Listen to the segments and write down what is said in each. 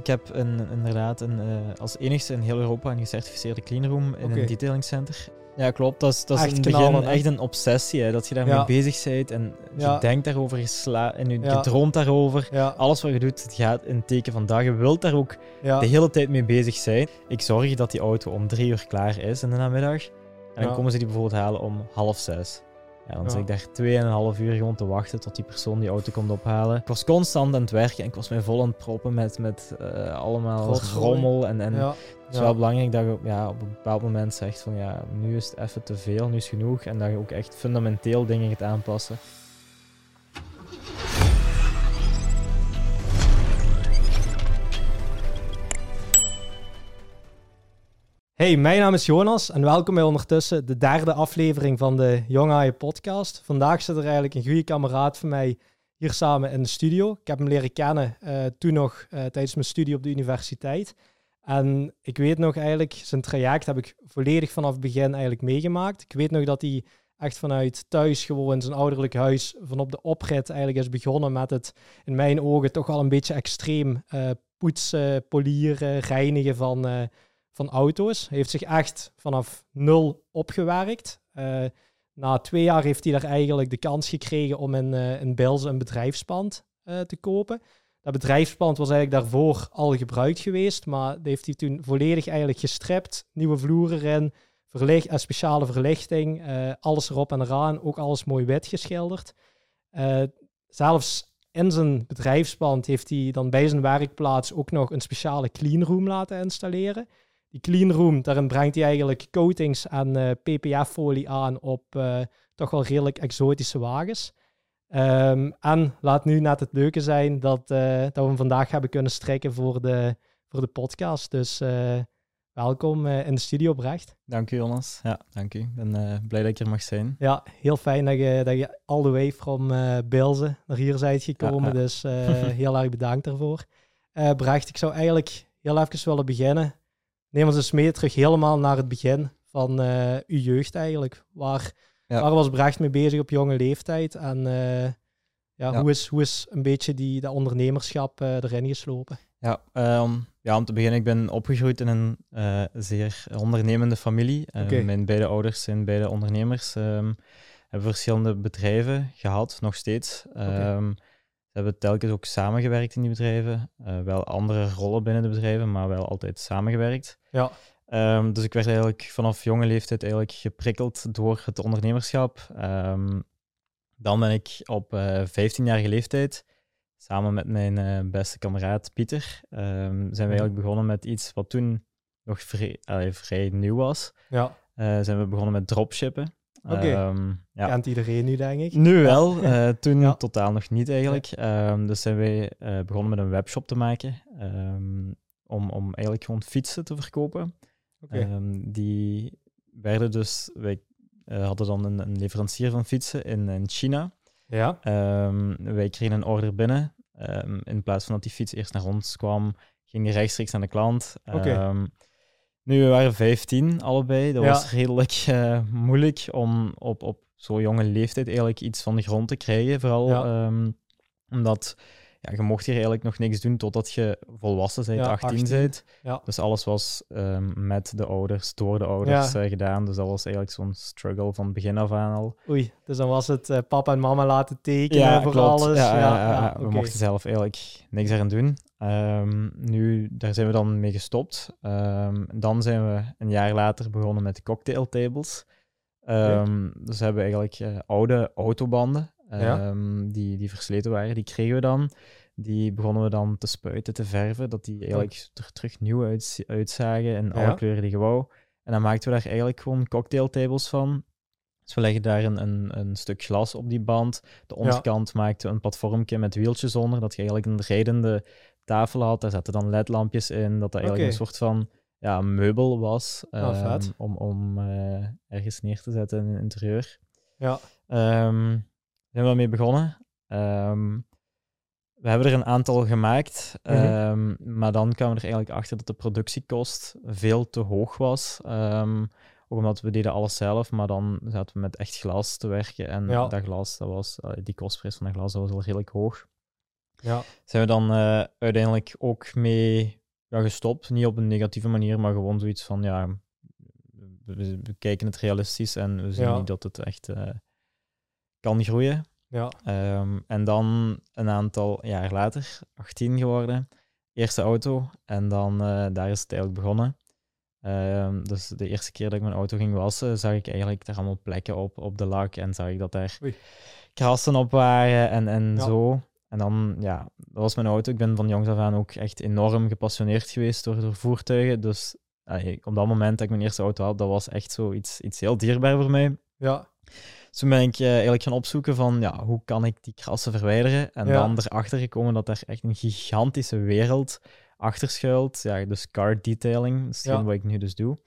Ik heb een, inderdaad een, uh, als enigste in heel Europa een gecertificeerde cleanroom in Oké. een detailing center. Ja, klopt. Dat is, dat is Echt in het begin echt een obsessie, hè, dat je daarmee Ja. bezig bent en Ja. je denkt daarover, je, en je, Ja. droomt daarover. Alles wat je doet, het gaat in het teken van dag. Je wilt daar ook de hele tijd mee bezig zijn. Ik zorg dat die auto om drie uur klaar is in de namiddag. En dan komen ze die bijvoorbeeld halen om half zes. Ja, dan zit ik daar tweeënhalf uur gewoon te wachten tot die persoon die auto komt ophalen. Ik was constant aan het werken en ik was mij vol aan het proppen met, met eh, allemaal rommel. En, en ja. het is wel belangrijk dat je ja, op een bepaald moment zegt van ja, nu is het even te veel, nu is genoeg. En dat je ook echt fundamenteel dingen gaat aanpassen. Hey, mijn naam is Jonas en welkom bij ondertussen de derde aflevering van de Young Haaien podcast. Vandaag zit er eigenlijk een goede kameraad van mij hier samen in de studio. Ik heb hem leren kennen eh, toen nog eh, tijdens mijn studie op de universiteit. En ik weet nog eigenlijk, zijn traject heb ik volledig vanaf het begin eigenlijk meegemaakt. Ik weet nog dat hij echt vanuit thuis gewoon zijn ouderlijk huis van op de oprit eigenlijk is begonnen met het in mijn ogen toch wel een beetje extreem eh, poetsen, polieren, reinigen van, van auto's. Hij heeft zich echt vanaf nul opgewerkt. Eh, na twee jaar heeft hij daar eigenlijk de kans gekregen om in, eh in een bedrijfspand eh, te kopen. Dat bedrijfspand was eigenlijk daarvoor al gebruikt geweest, maar dat heeft hij toen volledig eigenlijk gestript. Nieuwe vloeren erin, verlicht, eh, speciale verlichting, alles erop en eraan, ook alles mooi wit geschilderd. Zelfs in zijn bedrijfspand heeft hij dan bij zijn werkplaats ook nog een speciale cleanroom laten installeren. Die cleanroom, daarin brengt hij eigenlijk coatings en eh, PPF-folie aan op eh, toch wel redelijk exotische wagens. Ehm, en laat nu net het leuke zijn dat, eh, dat we hem vandaag hebben kunnen strikken voor de, voor de podcast. Dus welkom in de studio, Brecht. Dank u, Jonas. Ja, dank u. Ik ben blij dat ik er mag zijn. Ja, heel fijn dat je, dat je all the way from eh Bilze naar hier bent gekomen. Ja, ja. Dus heel erg bedankt daarvoor. Brecht, ik zou eigenlijk heel even willen beginnen. Neem ons eens mee terug helemaal naar het begin van eh, uw jeugd eigenlijk. Waar, Ja. waar was Brecht mee bezig op jonge leeftijd? En eh, ja, Ja. Hoe, is, hoe is een beetje die, dat ondernemerschap eh, erin geslopen? Ja, ehm, ja, om te beginnen, ik ben opgegroeid in een zeer ondernemende familie. Eh, Oké. Mijn beide ouders zijn beide ondernemers. ehm, hebben verschillende bedrijven gehad, nog steeds. Ehm, Ze hebben telkens ook samengewerkt in die bedrijven. Wel andere rollen binnen de bedrijven, maar wel altijd samengewerkt. Ja. Ehm, dus ik werd eigenlijk vanaf jonge leeftijd eigenlijk geprikkeld door het ondernemerschap. Ehm, dan ben ik op eh 15-jarige leeftijd samen met mijn eh, beste kameraad Pieter, ehm, zijn we eigenlijk begonnen met iets wat toen nog vrij, allee, vrij nieuw was. Ja, Eh, zijn we begonnen met dropshippen. Oké. Ja. kent iedereen nu, denk ik. Nu wel, toen Ja. totaal nog niet eigenlijk. Dus zijn wij begonnen met een webshop te maken om, om eigenlijk gewoon fietsen te verkopen. Oké. Ehm, die werden dus, wij eh, hadden dan een, een leverancier van fietsen in, in China. Ja, Ehm, wij kregen een order binnen. Ehm, in plaats van dat die fiets eerst naar ons kwam, ging die rechtstreeks aan de klant. Ehm, nu, we waren 15 allebei. Dat Ja. was redelijk eh, moeilijk om op, op zo'n jonge leeftijd eigenlijk iets van de grond te krijgen. Vooral Ja. omdat ja, je mocht hier eigenlijk nog niks doen totdat je volwassen bent, Ja, 18 18. bent. Ja. Dus alles was ehm, met de ouders, door de ouders eh, gedaan. Dus dat was eigenlijk zo'n struggle van begin af aan al. oei. Dus dan was het eh, papa en mama laten tekenen voor alles. Ja, we mochten zelf eigenlijk niks aan doen. Ehm, nu, daar zijn we dan mee gestopt. Ehm, dan zijn we een jaar later begonnen met de cocktailtables. Dus we hebben eigenlijk eh, oude autobanden Ja. ehm, die, die versleten waren. Die kregen we dan. Die begonnen we dan te spuiten, te verven, dat die eigenlijk er terug nieuw uitz- uitzagen in alle Ja. kleuren die je wou. En dan maakten we daar eigenlijk gewoon cocktailtables van. Dus we leggen daar een, een, een stuk glas op die band. De onderkant maakte een platformje met wieltjes onder, dat je eigenlijk een rijdende tafel had. Daar zaten dan ledlampjes in, dat dat eigenlijk een soort van ja, meubel was Ah, ehm, om, om eh, ergens neer te zetten in een interieur. Ja, Ehm zijn we daarmee begonnen. Ehm, we hebben er een aantal gemaakt, Mhm. ehm, maar dan kwamen we er eigenlijk achter dat de productiekost veel te hoog was. Ehm, ook omdat we deden alles zelf, maar dan zaten we met echt glas te werken. En Ja. dat glas, dat was, eh, die kostprijs van dat glas dat was al redelijk hoog. Ja. zijn we dan eh, uiteindelijk ook mee ja, gestopt. Niet op een negatieve manier, maar gewoon zoiets van, ja, we, kijken het realistisch en we zien Ja. niet dat het echt eh, kan groeien. Ja. Ehm, en dan een aantal jaar later, 18 geworden, eerste auto. En dan eh, daar is het eigenlijk begonnen. Ehm, dus de eerste keer dat ik mijn auto ging wassen, zag ik eigenlijk er allemaal plekken op, op de lak. En zag ik dat daar Oei. krassen op waren en, en Ja. zo. En dan, ja, dat was mijn auto. Ik ben van jongs af aan ook echt enorm gepassioneerd geweest door, door voertuigen. Dus eh, op dat moment dat ik mijn eerste auto had, dat was echt zo iets, iets heel dierbaar voor mij. Ja. Dus toen ben ik eh, eigenlijk gaan opzoeken van ja, hoe kan ik die krassen verwijderen. En Ja. dan erachter gekomen dat er echt een gigantische wereld achter schuilt. Ja, dus car detailing, dat is Ja. wat ik nu dus doe.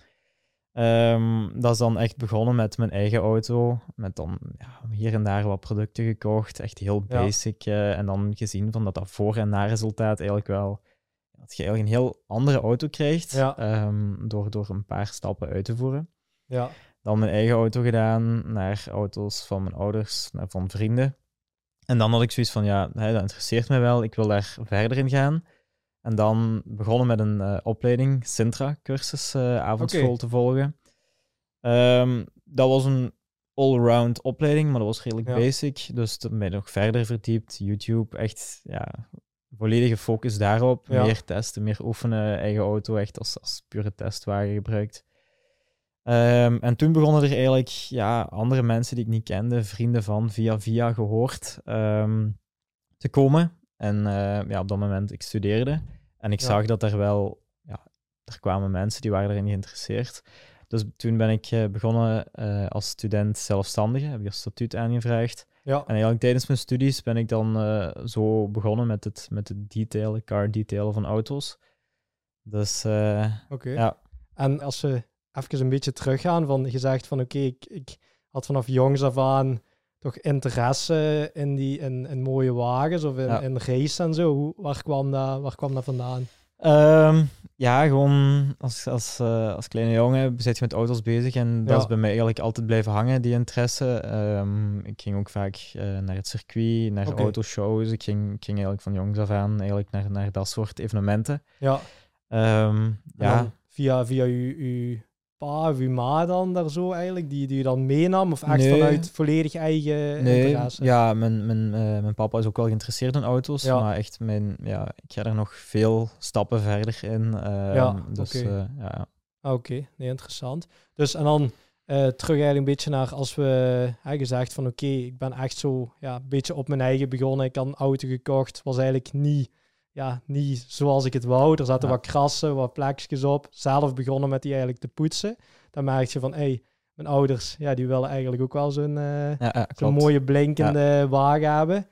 Ehm, dat is dan echt begonnen met mijn eigen auto. Met dan ja, hier en daar wat producten gekocht. Echt heel Ja. basic. eh, en dan gezien van dat dat voor- en na-resultaat eigenlijk wel... Dat je eigenlijk een heel andere auto krijgt. Ja. ehm, door, door een paar stappen uit te voeren. Ja. Dan mijn eigen auto gedaan, naar auto's van mijn ouders, naar van vrienden. En dan had ik zoiets van, ja, hè, dat interesseert mij wel, ik wil daar verder in gaan. En dan begonnen met een eh, opleiding, Sintra-cursus, eh, avondschool te volgen. Ehm, dat was een all-round opleiding, maar dat was redelijk Ja. basic. Dus toen ben ik nog verder verdiept. YouTube, echt, ja, volledige focus daarop. Ja. Meer testen, meer oefenen, eigen auto echt als, als pure testwagen gebruikt. Ehm, en toen begonnen er eigenlijk ja, andere mensen die ik niet kende, vrienden van, via via gehoord, ehm, te komen. En eh, ja, op dat moment, ik studeerde. En ik Ja. zag dat er wel, ja, er kwamen mensen die waren erin geïnteresseerd. Dus toen ben ik eh, begonnen eh, als student zelfstandige, heb ik een statuut aangevraagd. Ja. En eigenlijk tijdens mijn studies ben ik dan zo begonnen met het, met het detailen, car detailen van auto's. Dus Oké. ja, En als we even een beetje teruggaan, van je zegt van oké, ik, ik had vanaf jongs af aan toch interesse in, die, in, in mooie wagens of in, Ja. in race en zo. Hoe, waar, kwam dat, waar kwam dat vandaan? Ehm, ja, gewoon als, als, eh, als kleine jongen zit je met auto's bezig en dat is bij mij eigenlijk altijd blijven hangen, die interesse. Ehm, ik ging ook vaak eh, naar het circuit, naar autoshows. Ik ging, ik ging eigenlijk van jongs af aan eigenlijk naar, naar dat soort evenementen. Ja, Ehm, ja, via, via uw, uw pa of uw ma dan daar zo eigenlijk, die, die je dan meenam? Of echt Nee. vanuit volledig eigen nee, interesse? ja mijn, mijn, eh, mijn papa is ook wel geïnteresseerd in auto's, Ja. maar echt, mijn, ja, ik ga er nog veel stappen verder in. Ehm, Ja, dus oké. eh, ja, Ah, Oké, nee, interessant. Dus en dan eh, terug eigenlijk een beetje naar als we gezegd van oké, ik ben echt zo ja, een beetje op mijn eigen begonnen. Ik had een auto gekocht, was eigenlijk niet, ja, niet zoals ik het wou. Er zaten Ja. wat krassen, wat plekjes op. Zelf begonnen met die eigenlijk te poetsen. Dan merk je van, hé, hey, mijn ouders, ja, die willen eigenlijk ook wel zo'n eh, ja, zo'n mooie blinkende wagen hebben.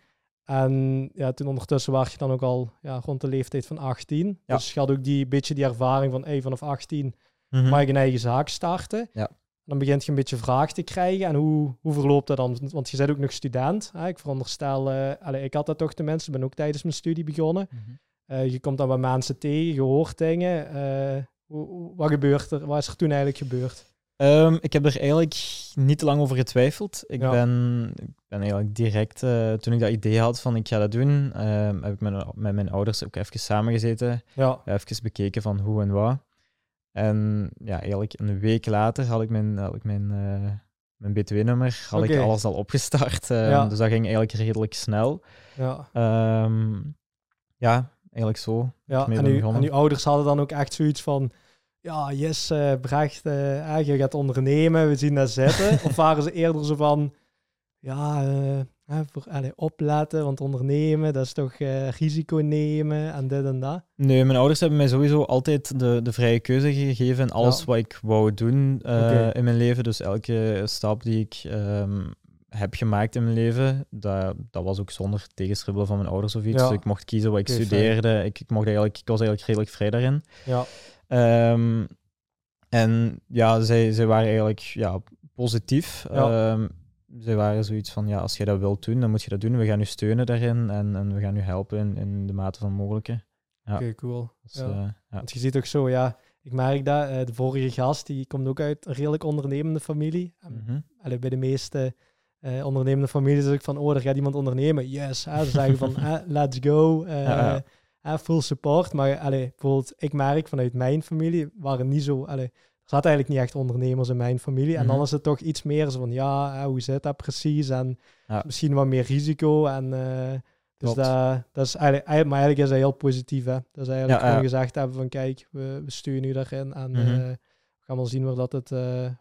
En ja, toen ondertussen was je dan ook al ja, rond de leeftijd van 18. Ja. Dus je had ook die beetje die ervaring van hey, vanaf 18 Mhm. mag ik een eigen zaak starten. Dan begint je een beetje vraag te krijgen. En hoe, hoe verloopt dat dan? Want je bent ook nog student. Hè? Ik veronderstel, eh allee, ik had dat toch de mensen, ben ook tijdens mijn studie begonnen. Mhm. Eh, je komt dan wat mensen tegen, je hoort dingen. Eh, wat gebeurt er? Wat is er toen eigenlijk gebeurd? Ehm, ik heb er eigenlijk niet te lang over getwijfeld. Ik, Ja. ben, ik ben eigenlijk direct, toen ik dat idee had van ik ga dat doen, ehm, heb ik met, met mijn ouders ook even samengezeten, Ja, even bekeken van hoe en wat. En ja, eigenlijk een week later had ik mijn, had ik mijn, eh, mijn btw-nummer, had ik alles al opgestart. Ja. Dus dat ging eigenlijk redelijk snel. ja, Ehm, ja, eigenlijk zo. ja. En, u, en uw ouders hadden dan ook echt zoiets van... Ja, yes, eh Brecht, eh, je gaat ondernemen, we zien dat zitten. of waren ze eerder zo van... Ja, eh, hè, voor, allee, opletten, want ondernemen, dat is toch eh, risico nemen en dit en dat. Nee, mijn ouders hebben mij sowieso altijd de, de vrije keuze gegeven in alles Ja. wat ik wou doen eh, in mijn leven. Dus elke stap die ik ehm, heb gemaakt in mijn leven, dat, dat was ook zonder tegenstribbelen van mijn ouders of iets. Ja. Dus ik mocht kiezen wat ik studeerde. Ik, ik, mocht eigenlijk, ik was eigenlijk redelijk vrij daarin. Ja, Ehm, en ja, zij, zij waren eigenlijk ja, positief. Ja. Ehm, zij waren zoiets van, ja, als je dat wilt doen, dan moet je dat doen. We gaan u steunen daarin en, en we gaan u helpen in, in de mate van mogelijke. Ja. oké, cool. Dus, Ja. eh, ja. Want je ziet ook zo, ja, ik merk dat, eh, de vorige gast, die komt ook uit een redelijk ondernemende familie. Allee, bij de meeste eh, ondernemende families is ook van, oh, er gaat iemand ondernemen. Yes, hè, ze zeggen van, let's go. full support. Maar allee, bijvoorbeeld, ik merk vanuit mijn familie, waren niet zo... Allee, zaten eigenlijk niet echt ondernemers in mijn familie. En dan Mhm. is het toch iets meer zo van, ja, hoe zit dat precies? En Ja. misschien wat meer risico. En, eh, dus dat, dat is eigenlijk, eigenlijk- maar eigenlijk is dat heel positief. Hè? Dat is eigenlijk Ja, gewoon ja. gezegd hebben van, kijk, we, we steunen u daarin. En Mhm. eh, we gaan wel zien waar dat het,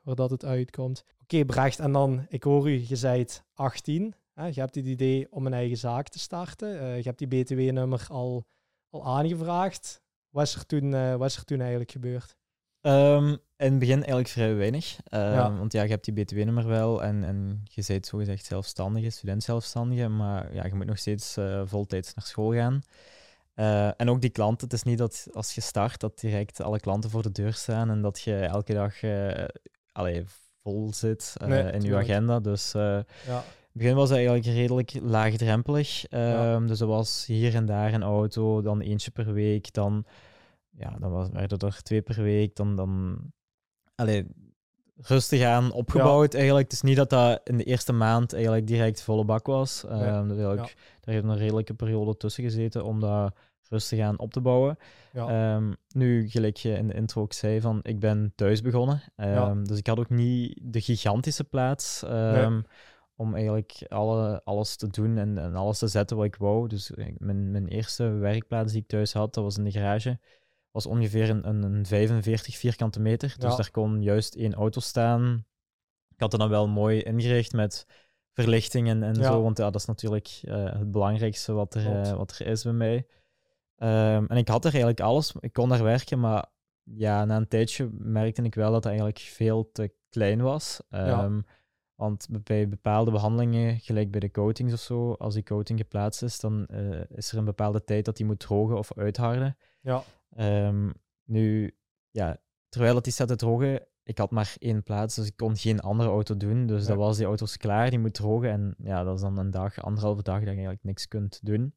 waar dat het uitkomt. Oké, Brecht, en dan, ik hoor u, je zijt 18. Hè? Je hebt het idee om een eigen zaak te starten. Je hebt die BTW-nummer al, al aangevraagd. Wat is, er toen, wat is er toen eigenlijk gebeurd? Ehm, in het begin eigenlijk vrij weinig. Ehm, Ja. Want ja, je hebt die btw-nummer wel en, en je bent zogezegd zelfstandige, student zelfstandige, maar ja, je moet nog steeds eh voltijds naar school gaan. Eh, en ook die klanten, het is niet dat als je start, dat direct alle klanten voor de deur staan en dat je elke dag eh allee, vol zit Nee, in je agenda. Dus Ja, in het begin was het eigenlijk redelijk laagdrempelig. Ja. Ehm, Dus er was hier en daar een auto, dan eentje per week, dan, ja, dan was, werden er twee per week, dan, dan allee, rustig aan opgebouwd eigenlijk. Het is niet dat dat in de eerste maand eigenlijk direct volle bak was. Ehm Nee. Daar heeft een redelijke periode tussen gezeten om dat rustig aan op te bouwen. ja, Ehm, nu, gelijk je in de intro ook zei, van ik ben thuis begonnen. Ehm, Dus ik had ook niet de gigantische plaats om eigenlijk alle, alles te doen en, en alles te zetten wat ik wou. Dus eh, mijn, mijn eerste werkplaats die ik thuis had, dat was in de garage. Was ongeveer een, een, een 45 vierkante meter. Dus Ja. daar kon juist één auto staan. Ik had er dan wel mooi ingericht met verlichting en, en Ja. zo. Want ja, dat is natuurlijk eh, het belangrijkste wat er, eh, wat er is bij mij. Ehm, en ik had er eigenlijk alles. Ik kon daar werken, maar ja, na een tijdje merkte ik wel dat het eigenlijk veel te klein was. Ehm, Want bij bepaalde behandelingen, gelijk bij de coatings of zo, als die coating geplaatst is, dan eh, is er een bepaalde tijd dat die moet drogen of uitharden. ja, Ehm, nu, ja, terwijl het die staat te drogen, ik had maar één plaats, dus ik kon geen andere auto doen. Dus dan was die auto's klaar, die moet drogen. En ja, dat is dan een dag, anderhalve dag, dat je eigenlijk niks kunt doen.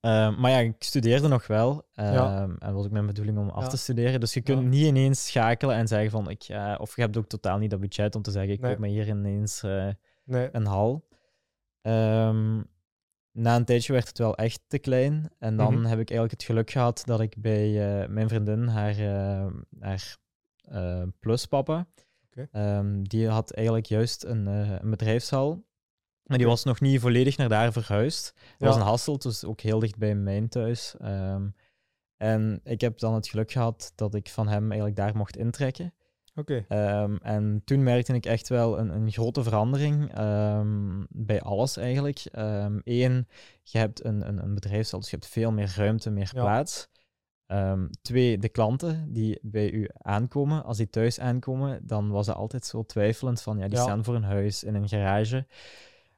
Ehm, maar ja, ik studeerde nog wel. Ja. ehm, En was ook mijn bedoeling om af Ja. te studeren. Dus je kunt Ja. niet ineens schakelen en zeggen van, ik, ja, of je hebt ook totaal niet dat budget om te zeggen, ik Nee. koop me hier ineens eh, nee, een hal. Ehm, na een tijdje werd het wel echt te klein. En dan Mhm. heb ik eigenlijk het geluk gehad dat ik bij eh, mijn vriendin, haar, eh, haar eh, pluspapa, ehm, die had eigenlijk juist een, een bedrijfshal. Maar die was nog niet volledig naar daar verhuisd. Dat Ja. was een Hasselt, dus ook heel dicht bij mijn thuis. Ehm, en ik heb dan het geluk gehad dat ik van hem eigenlijk daar mocht intrekken. Oké. Ehm, en toen merkte ik echt wel een, een grote verandering ehm, bij alles eigenlijk. Eén, je hebt een, een, een bedrijfshal, dus je hebt veel meer ruimte, meer Ja. plaats. Ehm, twee, de klanten die bij u aankomen, als die thuis aankomen, dan was het altijd zo twijfelend van, ja, die Ja. staan voor een huis, in een garage.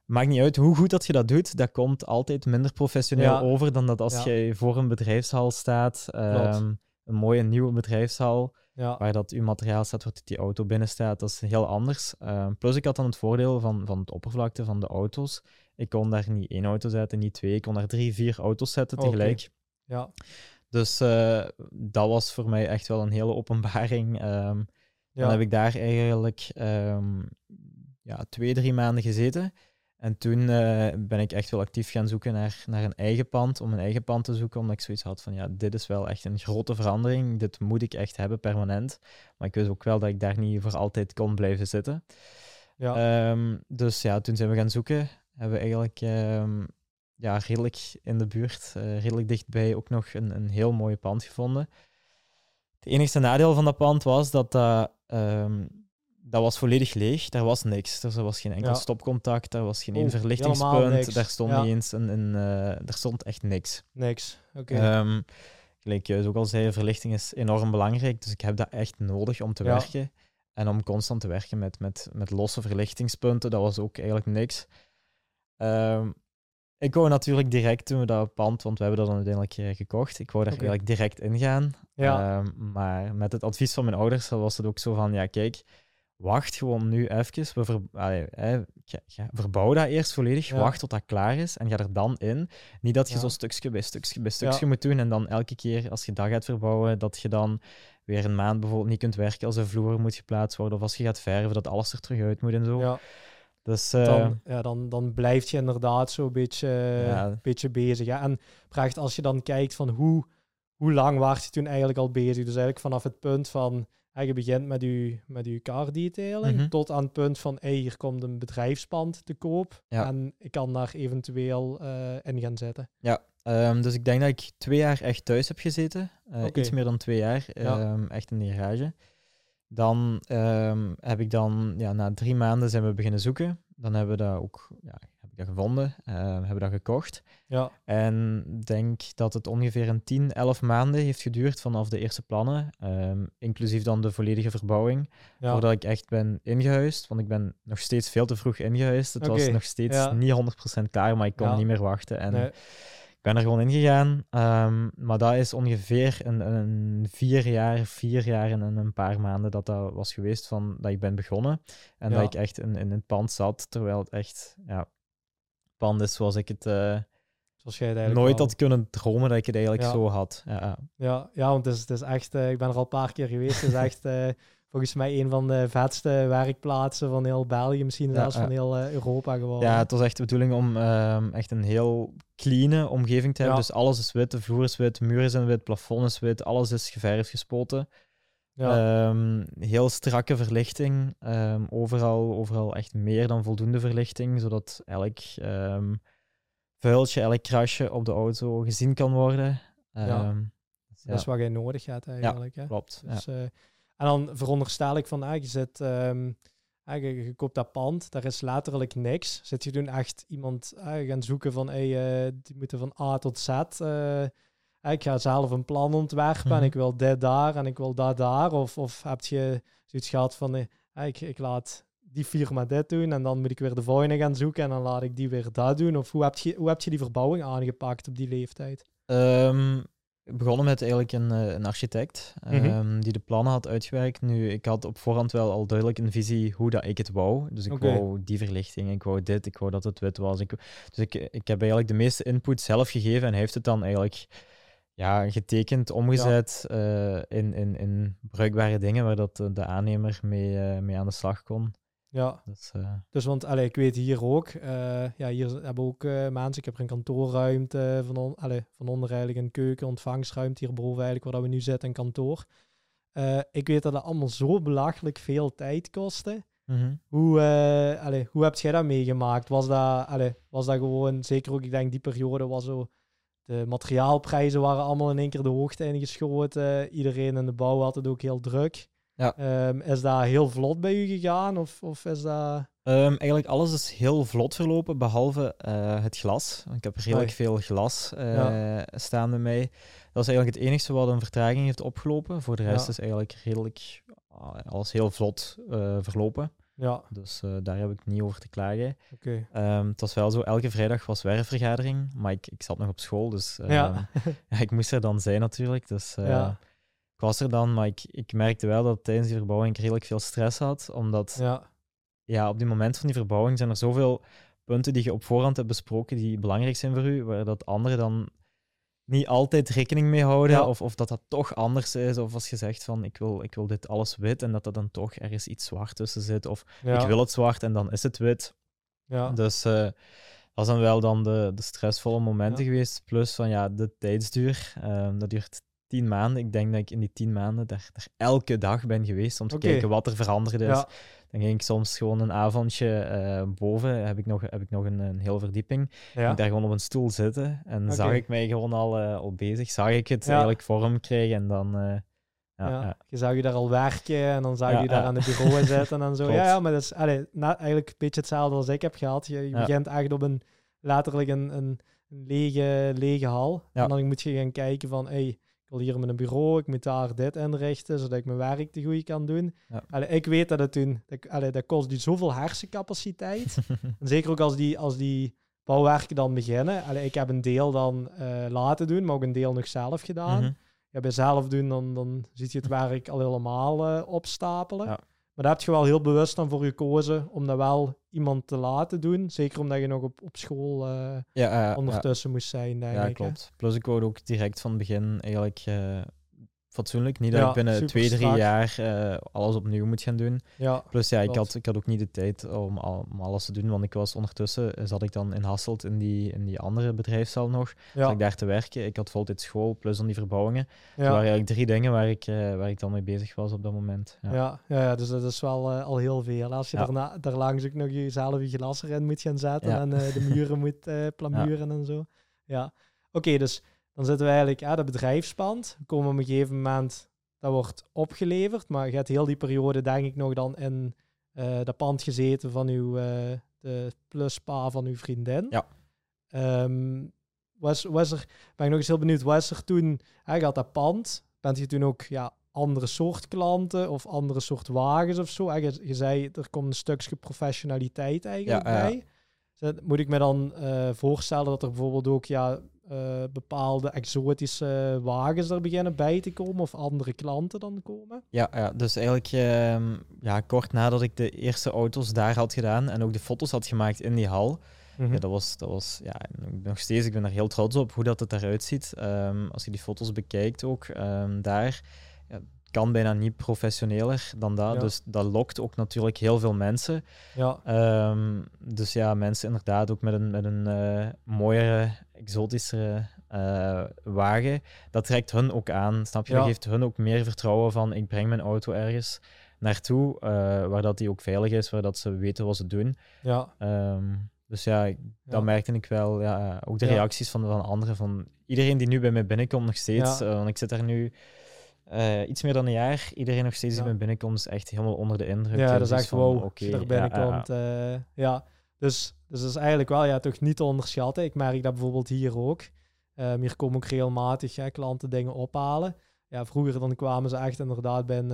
Maakt niet uit hoe goed dat je dat doet, dat komt altijd minder professioneel Ja. over dan dat als Ja. je voor een bedrijfshal staat. ehm, een mooie nieuwe bedrijfshal Ja, waar dat uw materiaal staat, waar die auto binnen staat, dat is heel anders. Ehm, plus ik had dan het voordeel van, van het oppervlakte van de auto's. Ik kon daar niet één auto zetten, niet twee, ik kon daar drie, vier auto's zetten tegelijk. ja, Dus eh, dat was voor mij echt wel een hele openbaring. Ehm, ja. Dan heb ik daar eigenlijk ehm, ja, twee, drie maanden gezeten. En toen eh, ben ik echt wel actief gaan zoeken naar, naar een eigen pand, om een eigen pand te zoeken, omdat ik zoiets had van, ja, dit is wel echt een grote verandering, dit moet ik echt hebben, permanent. Maar ik wist ook wel dat ik daar niet voor altijd kon blijven zitten. ja. Ehm, dus ja, toen zijn we gaan zoeken, hebben we eigenlijk ehm, ja, redelijk in de buurt, eh, redelijk dichtbij ook nog een, een heel mooi pand gevonden. Het enigste nadeel van dat pand was dat dat, ehm, dat was volledig leeg. Daar was niks. Er was geen enkel Ja. stopcontact, daar was geen één verlichtingspunt, daar stond Ja. niet eens een, een eh, er stond echt niks. Niks. Oké. Ehm, gelijk je ook al zei, verlichting is enorm belangrijk, dus ik heb dat echt nodig om te Ja. werken. En om constant te werken met, met, met losse verlichtingspunten, dat was ook eigenlijk niks. Ehm, ik wou natuurlijk direct toen we dat pand, want we hebben dat dan uiteindelijk gekocht, ik wou daar eigenlijk direct ingaan. ja, Ehm, maar met het advies van mijn ouders was het ook zo van, ja kijk, wacht gewoon nu even, we ver, allee, verbouw dat eerst volledig, Ja. wacht tot dat klaar is en ga er dan in. Niet dat je Ja. zo stukje bij stukje bij Ja. stukje moet doen en dan elke keer als je dat gaat verbouwen, dat je dan weer een maand bijvoorbeeld niet kunt werken als de vloer moet geplaatst worden of als je gaat verven, dat alles er terug uit moet en zo. ja. Dus eh, dan, ja, dan, dan blijf je inderdaad zo'n beetje, beetje bezig. Ja. En Pracht, als je dan kijkt van hoe, hoe lang was je toen eigenlijk al bezig? Dus eigenlijk vanaf het punt van, ja, je begint met je, met je car detailing, Mhm. tot aan het punt van, hey, hier komt een bedrijfspand te koop Ja. en ik kan daar eventueel eh, in gaan zetten. Ehm, dus ik denk dat ik twee jaar echt thuis heb gezeten. Eh. Iets meer dan twee jaar. Ja. ehm, echt in de garage. Dan ehm, heb ik dan, ja, na drie maanden zijn we beginnen zoeken. Dan hebben we dat ook, ja, dat gevonden. ehm, hebben dat gekocht. Ja, En ik denk dat het ongeveer een 10, 11 maanden heeft geduurd vanaf de eerste plannen. ehm, inclusief dan de volledige verbouwing. ja. Voordat ik echt ben ingehuisd. Want ik ben nog steeds veel te vroeg ingehuisd. Het was nog steeds ja. niet 100% klaar, maar ik kon niet meer wachten. En Nee. ik ben er gewoon ingegaan. ehm, maar dat is ongeveer een, een vier jaar, vier jaar en een, paar maanden dat dat was geweest van dat ik ben begonnen. En dat ik echt in, in het pand zat, terwijl het echt, ja, pand is zoals ik het eh, Zoals jij het eigenlijk nooit had kunnen dromen dat ik het eigenlijk Ja. zo had. Ja, ja. Ja, want het is, het is echt, eh, ik ben er al een paar keer geweest. Het is echt eh, volgens mij een van de vetste werkplaatsen van heel België, misschien zelfs ja. van heel Europa geworden. ja, het was echt de bedoeling om ehm, echt een heel clean omgeving te hebben. Ja. Dus alles is wit, de vloer is wit, de muren zijn wit, het plafond is wit, alles is geverfd, gespoten. Ja, Ehm, heel strakke verlichting. ehm, overal, overal echt meer dan voldoende verlichting, zodat elk ehm, vuiltje, elk krasje op de auto gezien kan worden. Ja. Ehm, dus ja, dat is wat jij nodig hebt eigenlijk. hè? klopt. Ja. Dus, eh, en dan veronderstel ik van, ah, je, zit, ah, je, je koopt dat pand, daar is letterlijk niks. Zit je toen echt iemand ah, gaan zoeken van, hey, eh, die moeten van A tot Z. ah, ik ga zelf een plan ontwerpen en Mhm. ik wil dit daar en ik wil dat daar. Of, of heb je zoiets gehad van, eh, ik, ik laat die firma dit doen en dan moet ik weer de volgende gaan zoeken en dan laat ik die weer dat doen. Of hoe heb je, hoe heb je die verbouwing aangepakt op die leeftijd? Ehm, begonnen met eigenlijk een, eh, een architect Mhm. ehm, die de plannen had uitgewerkt. Nu, ik had op voorhand wel al duidelijk een visie hoe dat ik het wou. Dus ik wou die verlichting, ik wou dit, ik wou dat het wit was. Ik, dus ik, ik heb eigenlijk de meeste input zelf gegeven en hij heeft het dan eigenlijk ja, getekend, omgezet eh, in, in, in bruikbare dingen waar dat de, aannemer mee, eh, mee aan de slag kon. Ja, Dus, Dus want allee, ik weet hier ook, ja, hier hebben we ook mensen. Ik heb een kantoorruimte van, on, allee, van onder eigenlijk een keuken, ontvangstruimte hierboven eigenlijk waar dat we nu zitten, een kantoor. Ik weet dat dat allemaal zo belachelijk veel tijd kostte. mhm. Hoe, allee, hoe heb jij dat meegemaakt? Was dat, allee, was dat gewoon, zeker ook, ik denk die periode was zo, de materiaalprijzen waren allemaal in één keer de hoogte ingeschoten. Iedereen in de bouw had het ook heel druk. Ja. Ehm, is dat heel vlot bij u gegaan? Of, of is dat... Ehm, eigenlijk alles is heel vlot verlopen, behalve eh, het glas. Ik heb redelijk Oei. veel glas eh, Ja. staan bij mij. Dat is eigenlijk het enige wat een vertraging heeft opgelopen. Voor de rest Ja. is eigenlijk redelijk ah, alles heel vlot eh, verlopen. Ja, Dus eh, daar heb ik niet over te klagen. oké. Ehm, het was wel zo, elke vrijdag was werkvergadering, maar ik, ik zat nog op school, dus ehm, Ja. ja, ik moest er dan zijn natuurlijk. Dus eh, Ja. ik was er dan, maar ik, ik merkte wel dat tijdens die verbouwing ik redelijk veel stress had, omdat Ja, ja, op die moment van die verbouwing zijn er zoveel punten die je op voorhand hebt besproken die belangrijk zijn voor u, waar dat anderen dan niet altijd rekening mee houden, Ja. of, of dat dat toch anders is, of als je zegt van ik wil, ik wil dit alles wit en dat er dan toch ergens iets zwart tussen zit, of ja, ik wil het zwart en dan is het wit. ja. Dus eh, dat zijn wel dan de, de stressvolle momenten geweest, plus van ja, de tijdsduur, ehm, dat duurt tien maanden. Ik denk dat ik in die tien maanden daar, daar elke dag ben geweest om te kijken wat er veranderd is. ja, Dan ging ik soms gewoon een avondje eh, boven, heb ik nog, heb ik nog een, een hele verdieping. ja. Ik daar gewoon op een stoel zitten en zag ik mij gewoon al, eh, al bezig. Zag ik het Ja. eigenlijk vorm krijgen en dan... eh, ja, ja. ja. Je zag je daar al werken en dan zag je daar aan het bureau zitten en zo. Ja, ja, maar dat is allee, na, eigenlijk een beetje hetzelfde als ik heb gehad. Je, begint echt op een, letterlijk een, een, lege, lege hal. En dan moet je gaan kijken van, hey, wil hier met een bureau, ik moet daar dit inrichten, zodat ik mijn werk te goed kan doen. Ja. Allee, ik weet dat het toen, dat, allee, dat kost die zoveel hersencapaciteit. En zeker ook als die, als die bouwwerken dan beginnen. Allee, ik heb een deel dan eh, laten doen, maar ook een deel nog zelf gedaan. Mhm. Ja, bij zelf doen, dan, dan ziet je het werk al helemaal eh, opstapelen. Ja. Maar daar heb je wel heel bewust dan voor gekozen om dat wel iemand te laten doen. Zeker omdat je nog op, op school eh, Ja, ja, ja. ondertussen moest zijn, denk Ja, ik. hè. klopt. Plus ik wou ook direct van het begin eigenlijk eh, fatsoenlijk. Niet dat Ja, ik binnen twee, drie jaar eh, alles opnieuw moet gaan doen. Ja, Plus ja, ik had, ik had ook niet de tijd om, al- om alles te doen, want ik was ondertussen, eh, zat ik dan in Hasselt in die, in die andere bedrijfscel nog. Zat ja, ik daar te werken. Ik had voltijd school, plus dan die verbouwingen. Er ja. waren eigenlijk drie dingen waar ik, eh, waar ik dan mee bezig was op dat moment. Ja. Ja, dus dat is wel al heel veel. Als je daarna, daarlangs ook nog jezelf je glas erin moet gaan zetten en de muren moet plamuren en zo. Ja, oké, dus dan zitten we eigenlijk aan dat bedrijfspand. Komen op een gegeven moment, dat wordt opgeleverd, maar je hebt heel die periode denk ik nog dan in eh dat pand gezeten van uw, eh, de pluspa van uw vriendin. Ja. Ehm, was, was er, ben ik nog eens heel benieuwd, was er toen, hij had dat pand, bent je toen ook ja, andere soort klanten of andere soort wagens of zo? Je, je zei, er komt een stukje professionaliteit eigenlijk Ja, ja, ja. bij. Zet- Moet ik me dan eh, voorstellen dat er bijvoorbeeld ook ja, eh, bepaalde exotische wagens er beginnen bij te komen of andere klanten dan komen? Ja, ja, dus eigenlijk ehm, ja, kort nadat ik de eerste auto's daar had gedaan en ook de foto's had gemaakt in die hal. Ja, dat was, dat was ja, nog steeds, ik ben er heel trots op hoe dat het eruit ziet. Ehm, als je die foto's bekijkt ook ehm, daar, ja, kan bijna niet professioneler dan dat. Ja. Dus dat lokt ook natuurlijk heel veel mensen. Ja, dus ja, mensen inderdaad ook met een, met een eh, mooiere, exotischere eh, wagen. Dat trekt hun ook aan, snap je? Ja. Dat geeft hun ook meer vertrouwen van ik breng mijn auto ergens naartoe, eh, waar dat die ook veilig is, waar dat ze weten wat ze doen. ja, Ehm, dus ja, ik- dat merkte ik wel. Ja, ook de reacties van, van anderen. Van iedereen die nu bij mij binnenkomt, nog steeds. Ja. eh, want ik zit daar nu iets meer dan een jaar. Iedereen nog steeds die Ja. bij mij binnenkomt, is echt helemaal onder de indruk. ja Eh, dat is dus echt wow, oké, als je er ja, binnenkomt. ja, ja. ja, dus, dus dat is eigenlijk wel ja, toch niet te onderschatten. Ik merk dat bijvoorbeeld hier ook. Ehm, hier komen ook regelmatig hè, klanten dingen ophalen. Ja, vroeger dan kwamen ze echt inderdaad bij een,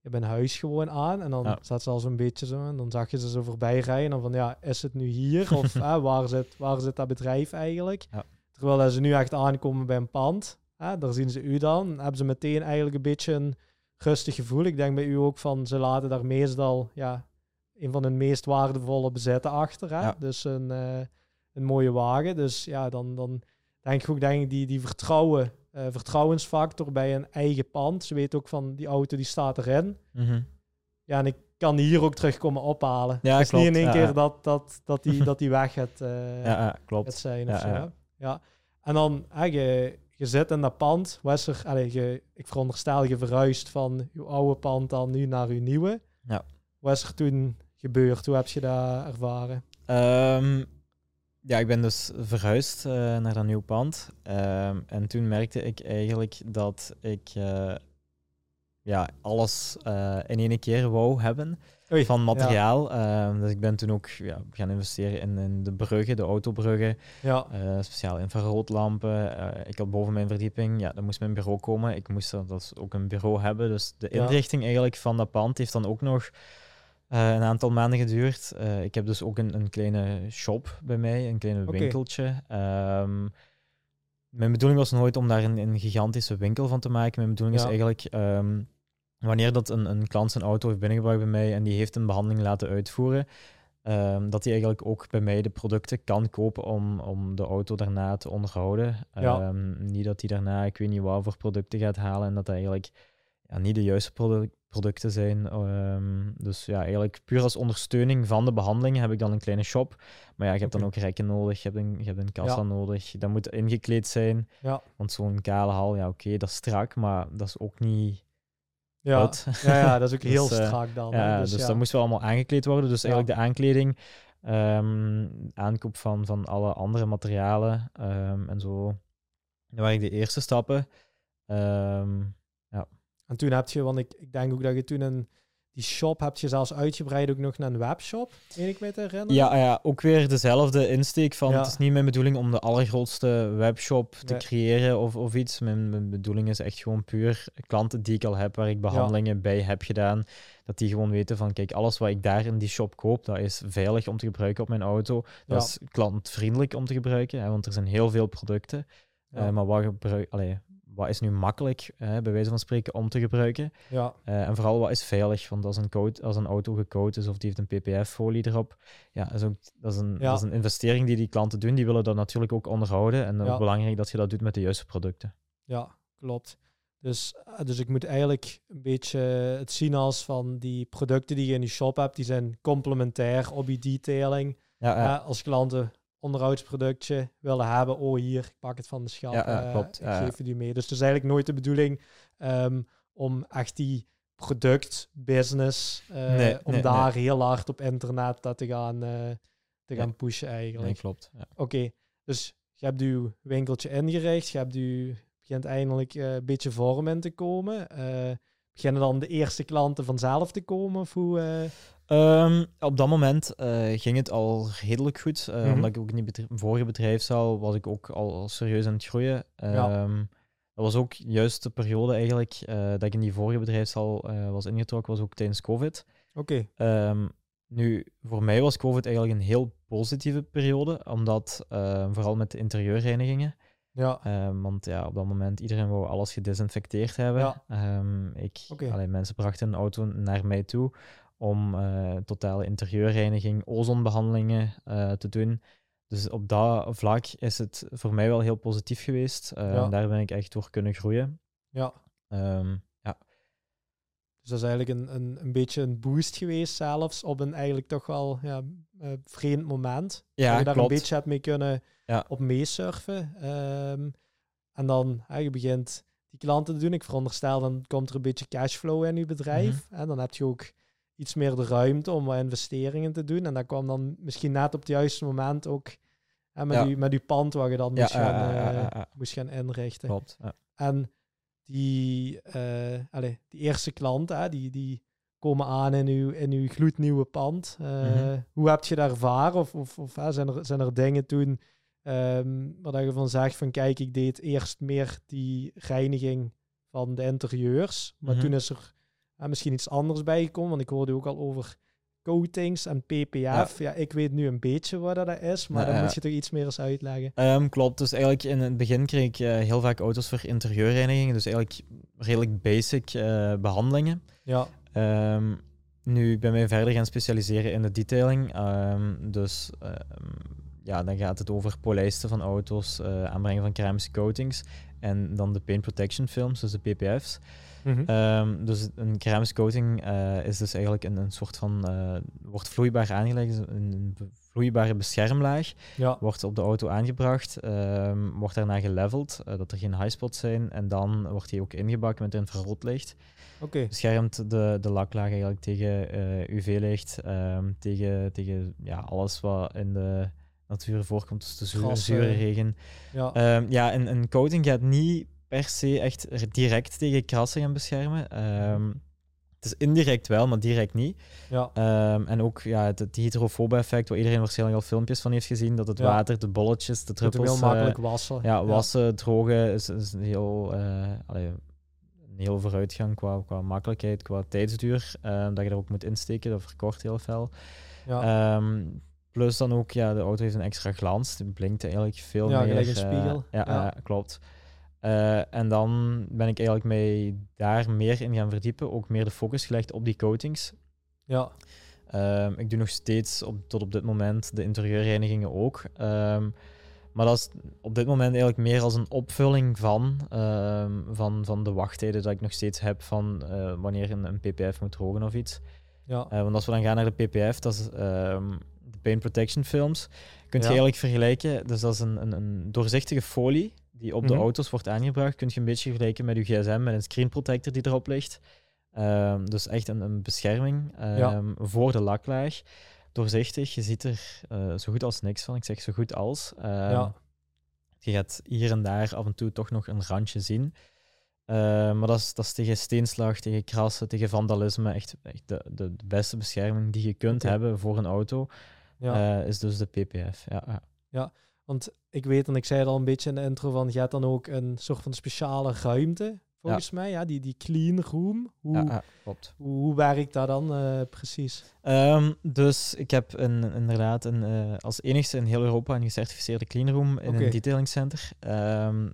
bij een huis gewoon aan. En dan Ja. zat ze al zo'n beetje zo. En dan zag je ze zo voorbij rijden. En dan van, ja, is het nu hier? Of hè, waar, zit, waar zit dat bedrijf eigenlijk? Ja. Terwijl dat ze nu echt aankomen bij een pand. Hè, daar zien ze u dan. Dan hebben ze meteen eigenlijk een beetje een rustig gevoel. Ik denk bij u ook van, ze laten daar meestal ja, een van hun meest waardevolle bezetten achter. Hè? Ja. Dus een, eh, een mooie wagen. Dus ja, dan, dan denk ik ook denk ik die, die vertrouwen, eh, vertrouwensfactor bij een eigen pand. Ze weet ook van, die auto die staat erin. Mhm. Ja, en ik kan die hier ook terugkomen ophalen. Ja, het is niet in klopt. één Ja, keer dat, dat, dat, die, dat die weg gaat, eh, Ja, klopt. zijn Ja, of zo. ja. En dan, hè, je, je zit in dat pand. Was er, allee, je, ik veronderstel je verhuist van je oude pand dan nu naar uw nieuwe. Ja. Wat is er toen gebeurd? Hoe heb je dat ervaren? Ehm, ja, ik ben dus verhuisd eh, naar dat nieuw pand. Ehm, en toen merkte ik eigenlijk dat ik eh, ja, alles eh, in één keer wou hebben Oei, van materiaal. Ehm, dus ik ben toen ook ja, gaan investeren in, in de bruggen, de autobruggen, Ja, speciaal infraroodlampen. Ik had boven mijn verdieping, ja, dan moest mijn bureau komen. Ik moest dat ook een bureau hebben. Dus de Ja. inrichting eigenlijk van dat pand heeft dan ook nog eh, een aantal maanden geduurd. Eh, ik heb dus ook een, een kleine shop bij mij, een kleine winkeltje. Ehm, mijn bedoeling was nooit om daar een, een gigantische winkel van te maken. Mijn bedoeling Ja. is eigenlijk, ehm, wanneer dat een, een klant zijn auto heeft binnengebracht bij mij en die heeft een behandeling laten uitvoeren, ehm, dat hij eigenlijk ook bij mij de producten kan kopen om, om de auto daarna te onderhouden. Ja. Niet dat hij daarna, ik weet niet wat voor producten gaat halen en dat dat eigenlijk ja, niet de juiste produ- producten zijn. Ehm, dus ja, eigenlijk puur als ondersteuning van de behandeling heb ik dan een kleine shop. Maar ja, je hebt dan ook rekken nodig, je hebt een, je hebt een kassa Ja. nodig, dat moet ingekleed zijn. ja, Want zo'n kale hal, ja oké, dat is strak, maar dat is ook niet ja. ja, ja, dat is ook Dus, heel eh, strak dan. Ja, dus, ja. dat moest wel allemaal aangekleed worden. Dus eigenlijk de aankleding, ehm, aankoop van, van alle andere materialen ehm, en zo. Dat waren de eerste stappen. En toen heb je, want ik, ik denk ook dat je toen een, die shop heb je zelfs uitgebreid ook nog naar een webshop, meen ik me te herinneren. ja, ja, ook weer dezelfde insteek van Ja. het is niet mijn bedoeling om de allergrootste webshop te Nee. creëren of, of iets. Mijn, mijn bedoeling is echt gewoon puur klanten die ik al heb, waar ik behandelingen bij heb gedaan, dat die gewoon weten van kijk, alles wat ik daar in die shop koop, dat is veilig om te gebruiken op mijn auto. Dat Ja. is klantvriendelijk om te gebruiken, hè, want er zijn heel veel producten. Eh, maar wat, gebruik, allee, wat is nu makkelijk, hè, bij wijze van spreken, om te gebruiken? ja, Eh, en vooral wat is veilig? Want als een, als een auto gecoat is of die heeft een PPF-folie erop, ja, dat is, ook, dat, is een, Ja. dat is een investering die die klanten doen. Die willen dat natuurlijk ook onderhouden. En dan Ja. ook belangrijk dat je dat doet met de juiste producten. ja, klopt. Dus, eh, dus ik moet eigenlijk een beetje het zien als van die producten die je in je shop hebt, die zijn complementair op je detailing. Ja, ja. Eh, als klanten onderhoudsproductje willen hebben, oh hier, ik pak het van de schap, Ja, eh, klopt. ik geef je die mee. Dus het is eigenlijk nooit de bedoeling ehm, om echt die productbusiness, eh Nee, om nee, daar heel hard op internet dat te gaan, eh, te gaan pushen eigenlijk. Nee, klopt. Ja. Oké, dus je hebt uw winkeltje ingericht, je hebt u, begint eindelijk een beetje vorm in te komen. Beginnen dan de eerste klanten vanzelf te komen? Of hoe, Ehm, op dat moment eh, ging het al redelijk goed. eh, Mhm. Omdat ik ook in die bedri- vorige bedrijfszaal was ik ook al, al serieus aan het groeien. Ja. Ehm, Dat was ook juist de periode eigenlijk eh, dat ik in die vorige bedrijfszaal was ingetrokken, was ook tijdens COVID. Oké, Ehm, nu, voor mij was COVID eigenlijk een heel positieve periode, omdat vooral met de interieurreinigingen. ja, want ja, op dat moment iedereen wou alles gedesinfecteerd hebben. Ja. Ik, allee, mensen brachten een auto naar mij toe om eh, totale interieurreiniging, ozonbehandelingen eh, te doen. Dus op dat vlak is het voor mij wel heel positief geweest. Eh, Ja. en Daar ben ik echt door kunnen groeien. ja. Ehm, Dus dat is eigenlijk een, een, een beetje een boost geweest zelfs op een eigenlijk toch wel ja, vreemd moment. dat ja, je daar klopt. een beetje hebt mee kunnen Ja. op meesurfen. Ehm, en dan, je begint die klanten te doen. Ik veronderstel, dan komt er een beetje cashflow in je bedrijf. Mhm. En dan heb je ook iets meer de ruimte om wat investeringen te doen. En dat kwam dan misschien net op het juiste moment ook hè, met, Ja. die, met die pand waar je dan Ja, moest, gaan, eh, moest gaan inrichten. Klopt. Ja. En die, eh allee, die eerste klanten, hè, die, die komen aan in uw, in uw gloednieuwe pand. Eh, Mhm. Hoe heb je dat ervaren? Of, of, of hè, zijn, er, zijn er dingen toen ehm waar je van zegt van kijk, ik deed eerst meer die reiniging van de interieurs. Maar Mhm. toen is er misschien iets anders bijgekomen. Want ik hoorde ook al over coatings en PPF. Ja, ik weet nu een beetje wat dat is, maar dan moet je toch iets meer eens uitleggen. Ehm, klopt. Dus eigenlijk in het begin kreeg ik eh, heel vaak auto's voor interieurreinigingen. Dus eigenlijk redelijk basic eh, behandelingen. Ja, Ehm, nu, ik ben mij verder gaan specialiseren in de detailing. Ehm, dus ja, dan gaat het over polijsten van auto's, eh, aanbrengen van keramische coatings en dan de paint protection films, dus de PPF's. Mhm. Ehm, dus een keramische coating eh, is dus eigenlijk een, een soort van, eh, wordt vloeibaar aangelegd, een, een vloeibare beschermlaag, ja, wordt op de auto aangebracht, ehm, wordt daarna geleveld, eh, dat er geen highspots zijn en dan wordt die ook ingebakken met infraroodlicht oké. beschermt de, de laklaag eigenlijk tegen UV-licht, ehm, tegen, tegen ja, alles wat in de natuur voorkomt, dus de zure, zure regen. Ja, ja, een, een coating gaat niet per se echt direct tegen krassen gaan beschermen. Ehm, het is indirect wel, maar direct niet. ja, Ehm, en ook ja, het, het hydrofobe effect, waar iedereen waarschijnlijk al filmpjes van heeft gezien, dat het Ja. water, de bolletjes, de druppels... heel eh, makkelijk wassen. ja, wassen, drogen is, is een heel, eh, allee, een heel vooruitgang qua, qua makkelijkheid, qua tijdsduur. ehm, dat je er ook moet insteken, dat verkort heel veel. Ja, plus dan ook, ja, de auto heeft een extra glans. Die blinkt eigenlijk veel Ja, meer. gelijk een eh, spiegel. ja, Ja. eh, klopt. Eh, en dan ben ik eigenlijk mij daar meer in gaan verdiepen. Ook meer de focus gelegd op die coatings. ja, Ehm, ik doe nog steeds op, tot op dit moment de interieurreinigingen ook. Ehm, maar dat is op dit moment eigenlijk meer als een opvulling van, ehm, van, van de wachttijden dat ik nog steeds heb van eh, wanneer een, een PPF moet drogen of iets. ja, Eh, want als we dan gaan naar de PPF, dat is de Paint Protection Films, kun je Ja. eigenlijk vergelijken. Dus dat is een, een, een doorzichtige folie die op de Mhm. auto's wordt aangebracht. Kun je een beetje vergelijken met je gsm, met een screen protector die erop ligt. Ehm, dus echt een, een bescherming ehm, voor de laklaag. Doorzichtig, je ziet er eh, zo goed als niks van. Ik zeg zo goed als. Ehm, Ja. Je gaat hier en daar af en toe toch nog een randje zien. Maar dat is, dat is tegen steenslag, tegen krassen, tegen vandalisme. Echt, echt de, de, de beste bescherming die je kunt hebben voor een auto, ja. eh, is dus de PPF. Ja, ja. Want ik weet, en ik zei het al een beetje in de intro, van je hebt dan ook een soort van speciale ruimte, volgens mij. Ja, die, die clean room. Hoe, ja, ja, klopt. hoe, hoe werkt dat dan eh, precies? Ehm, dus ik heb een, inderdaad een, eh, als enigste in heel Europa een gecertificeerde cleanroom in Oké. een detailing center. Ehm,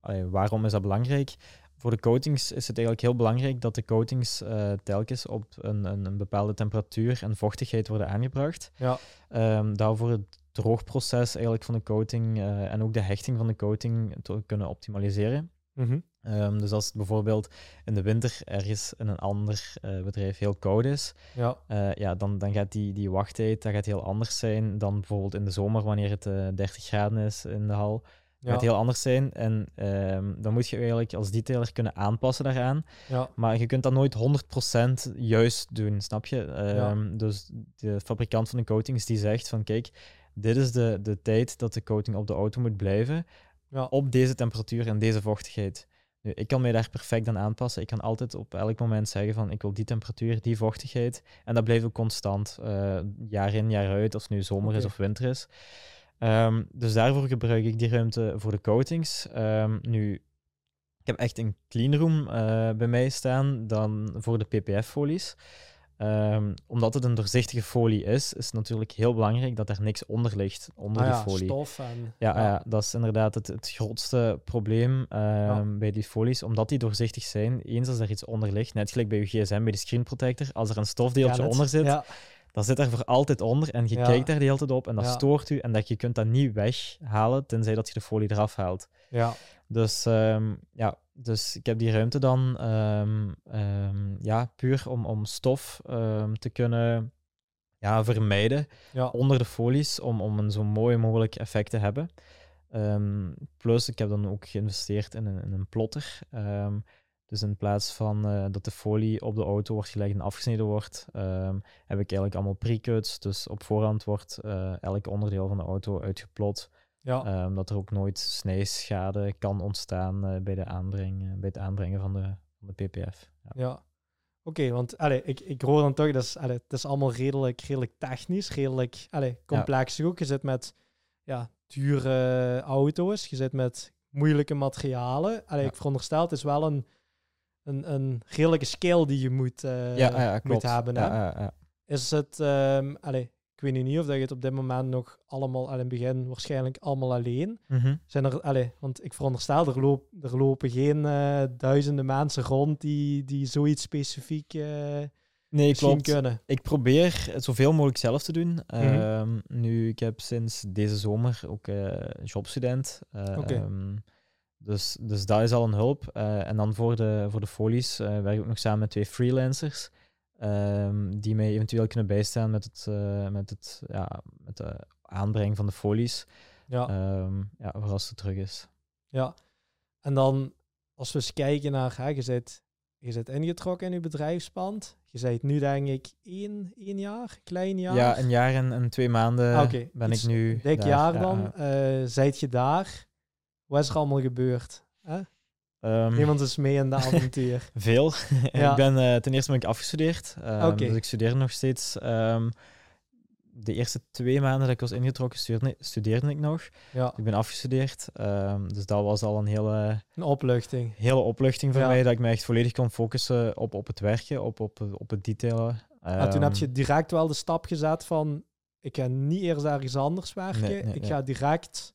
allee, waarom is dat belangrijk? Voor de coatings is het eigenlijk heel belangrijk dat de coatings eh, telkens op een, een, een bepaalde temperatuur en vochtigheid worden aangebracht. Ja, Ehm daarvoor het droogproces eigenlijk van de coating eh, en ook de hechting van de coating te kunnen optimaliseren. mhm, Ehm, dus als het bijvoorbeeld in de winter ergens in een ander eh, bedrijf heel koud is, Ja, eh, ja, dan, dan gaat die, die wachttijd dat gaat heel anders zijn dan bijvoorbeeld in de zomer wanneer het eh 30 graden is in de hal. ja, gaat heel anders zijn. En ehm, dan moet je eigenlijk als detailer kunnen aanpassen daaraan. ja, Maar je kunt dat nooit 100% juist doen, snap je? Ehm, Dus de fabrikant van de coatings die zegt van kijk, dit is de, de tijd dat de coating op de auto moet blijven ja, op deze temperatuur en deze vochtigheid. Nu, ik kan mij daar perfect aan aanpassen. Ik kan altijd op elk moment zeggen van ik wil die temperatuur, die vochtigheid. En dat blijft ook constant, eh, jaar in, jaar uit, of het nu zomer is of winter is. Ehm, dus daarvoor gebruik ik die ruimte voor de coatings. Ehm, nu, ik heb echt een cleanroom eh bij mij staan dan voor de PPF-folies. Ehm, omdat het een doorzichtige folie is, is het natuurlijk heel belangrijk dat er niks onder ligt, onder Ah die ja, folie. stof en... Ja, ja. dat is inderdaad het, het grootste probleem ehm, bij die folies, omdat die doorzichtig zijn. Eens als er iets onder ligt, net gelijk bij je gsm, bij de screen protector, als er een stofdeeltje onder zit, Dan zit er voor altijd onder en je Ja. kijkt daar de hele tijd op en dat Ja. stoort u en dat je kunt dat niet weghalen, tenzij dat je de folie eraf haalt. ja, Dus ehm, ja, dus ik heb die ruimte dan ehm, ehm, ja, puur om, om stof te kunnen ja, vermijden ja, onder de folies om, om een zo mooi mogelijk effect te hebben. Plus, ik heb dan ook geïnvesteerd in een, in een plotter. Dus in plaats van eh, dat de folie op de auto wordt gelegd en afgesneden wordt, ehm, heb ik eigenlijk allemaal pre-cuts. Dus op voorhand wordt eh, elk onderdeel van de auto uitgeplot. ja, ehm, dat er ook nooit snijschade kan ontstaan eh, bij, de aanbreng, bij het aanbrengen van de, van de PPF. Ja. ja. Oké, want allee, ik, ik hoor dan toch, dat is, het is allemaal redelijk, redelijk technisch, redelijk allee, complex ook. Je zit met ja, dure auto's, je zit met moeilijke materialen. Allee. Ik veronderstel, het is wel een, een, een redelijke scale die je moet, eh, ja, ja, moet klopt. hebben. Hè? Ja, ja, ja. Is het, ehm allee, ik weet niet of dat je het op dit moment nog allemaal, al in het begin waarschijnlijk allemaal alleen. Mhm. Zijn er, allee, want ik veronderstel, er, loop, er lopen geen eh, duizenden mensen rond die, die zoiets specifiek eh Nee, misschien klopt. kunnen. Ik probeer het zoveel mogelijk zelf te doen. Ehm, nu, ik heb sinds deze zomer ook eh jobstudent. Oké. Ehm, dus, dus dat is al een hulp. Eh, en dan voor de, voor de folies eh, werk ik ook nog samen met twee freelancers. ehm, die mij eventueel kunnen bijstaan met het, eh, met het ja, met de aanbreng van de folies. Ja, Ehm, ja, voor als het terug is. ja. En dan, als we eens kijken naar, hè, je, zit, je zit ingetrokken in je bedrijfspand. Je bent nu denk ik één, één jaar, klein jaar. Ja, een jaar en, en twee maanden Ah, ben Iets- ik nu. Dik daar. jaar Ja, dan. ja. zijt je daar? Wat is er allemaal gebeurd? Hè? Ehm, Niemand is mee in de avontuur. Veel. Ja. ik ben, eh, ten eerste ben ik afgestudeerd. Oké. Dus ik studeer nog steeds. Ehm, de eerste twee maanden dat ik was ingetrokken, studeerde, studeerde ik nog. ja, Ik ben afgestudeerd. Dus dat was al een hele, een opluchting. hele opluchting voor Ja. mij. Dat ik me echt volledig kon focussen op, op het werken, op, op, op het detailen. Maar toen heb je direct wel de stap gezet van, ik ga niet eerst ergens anders werken. Nee, nee, ik nee. ga direct...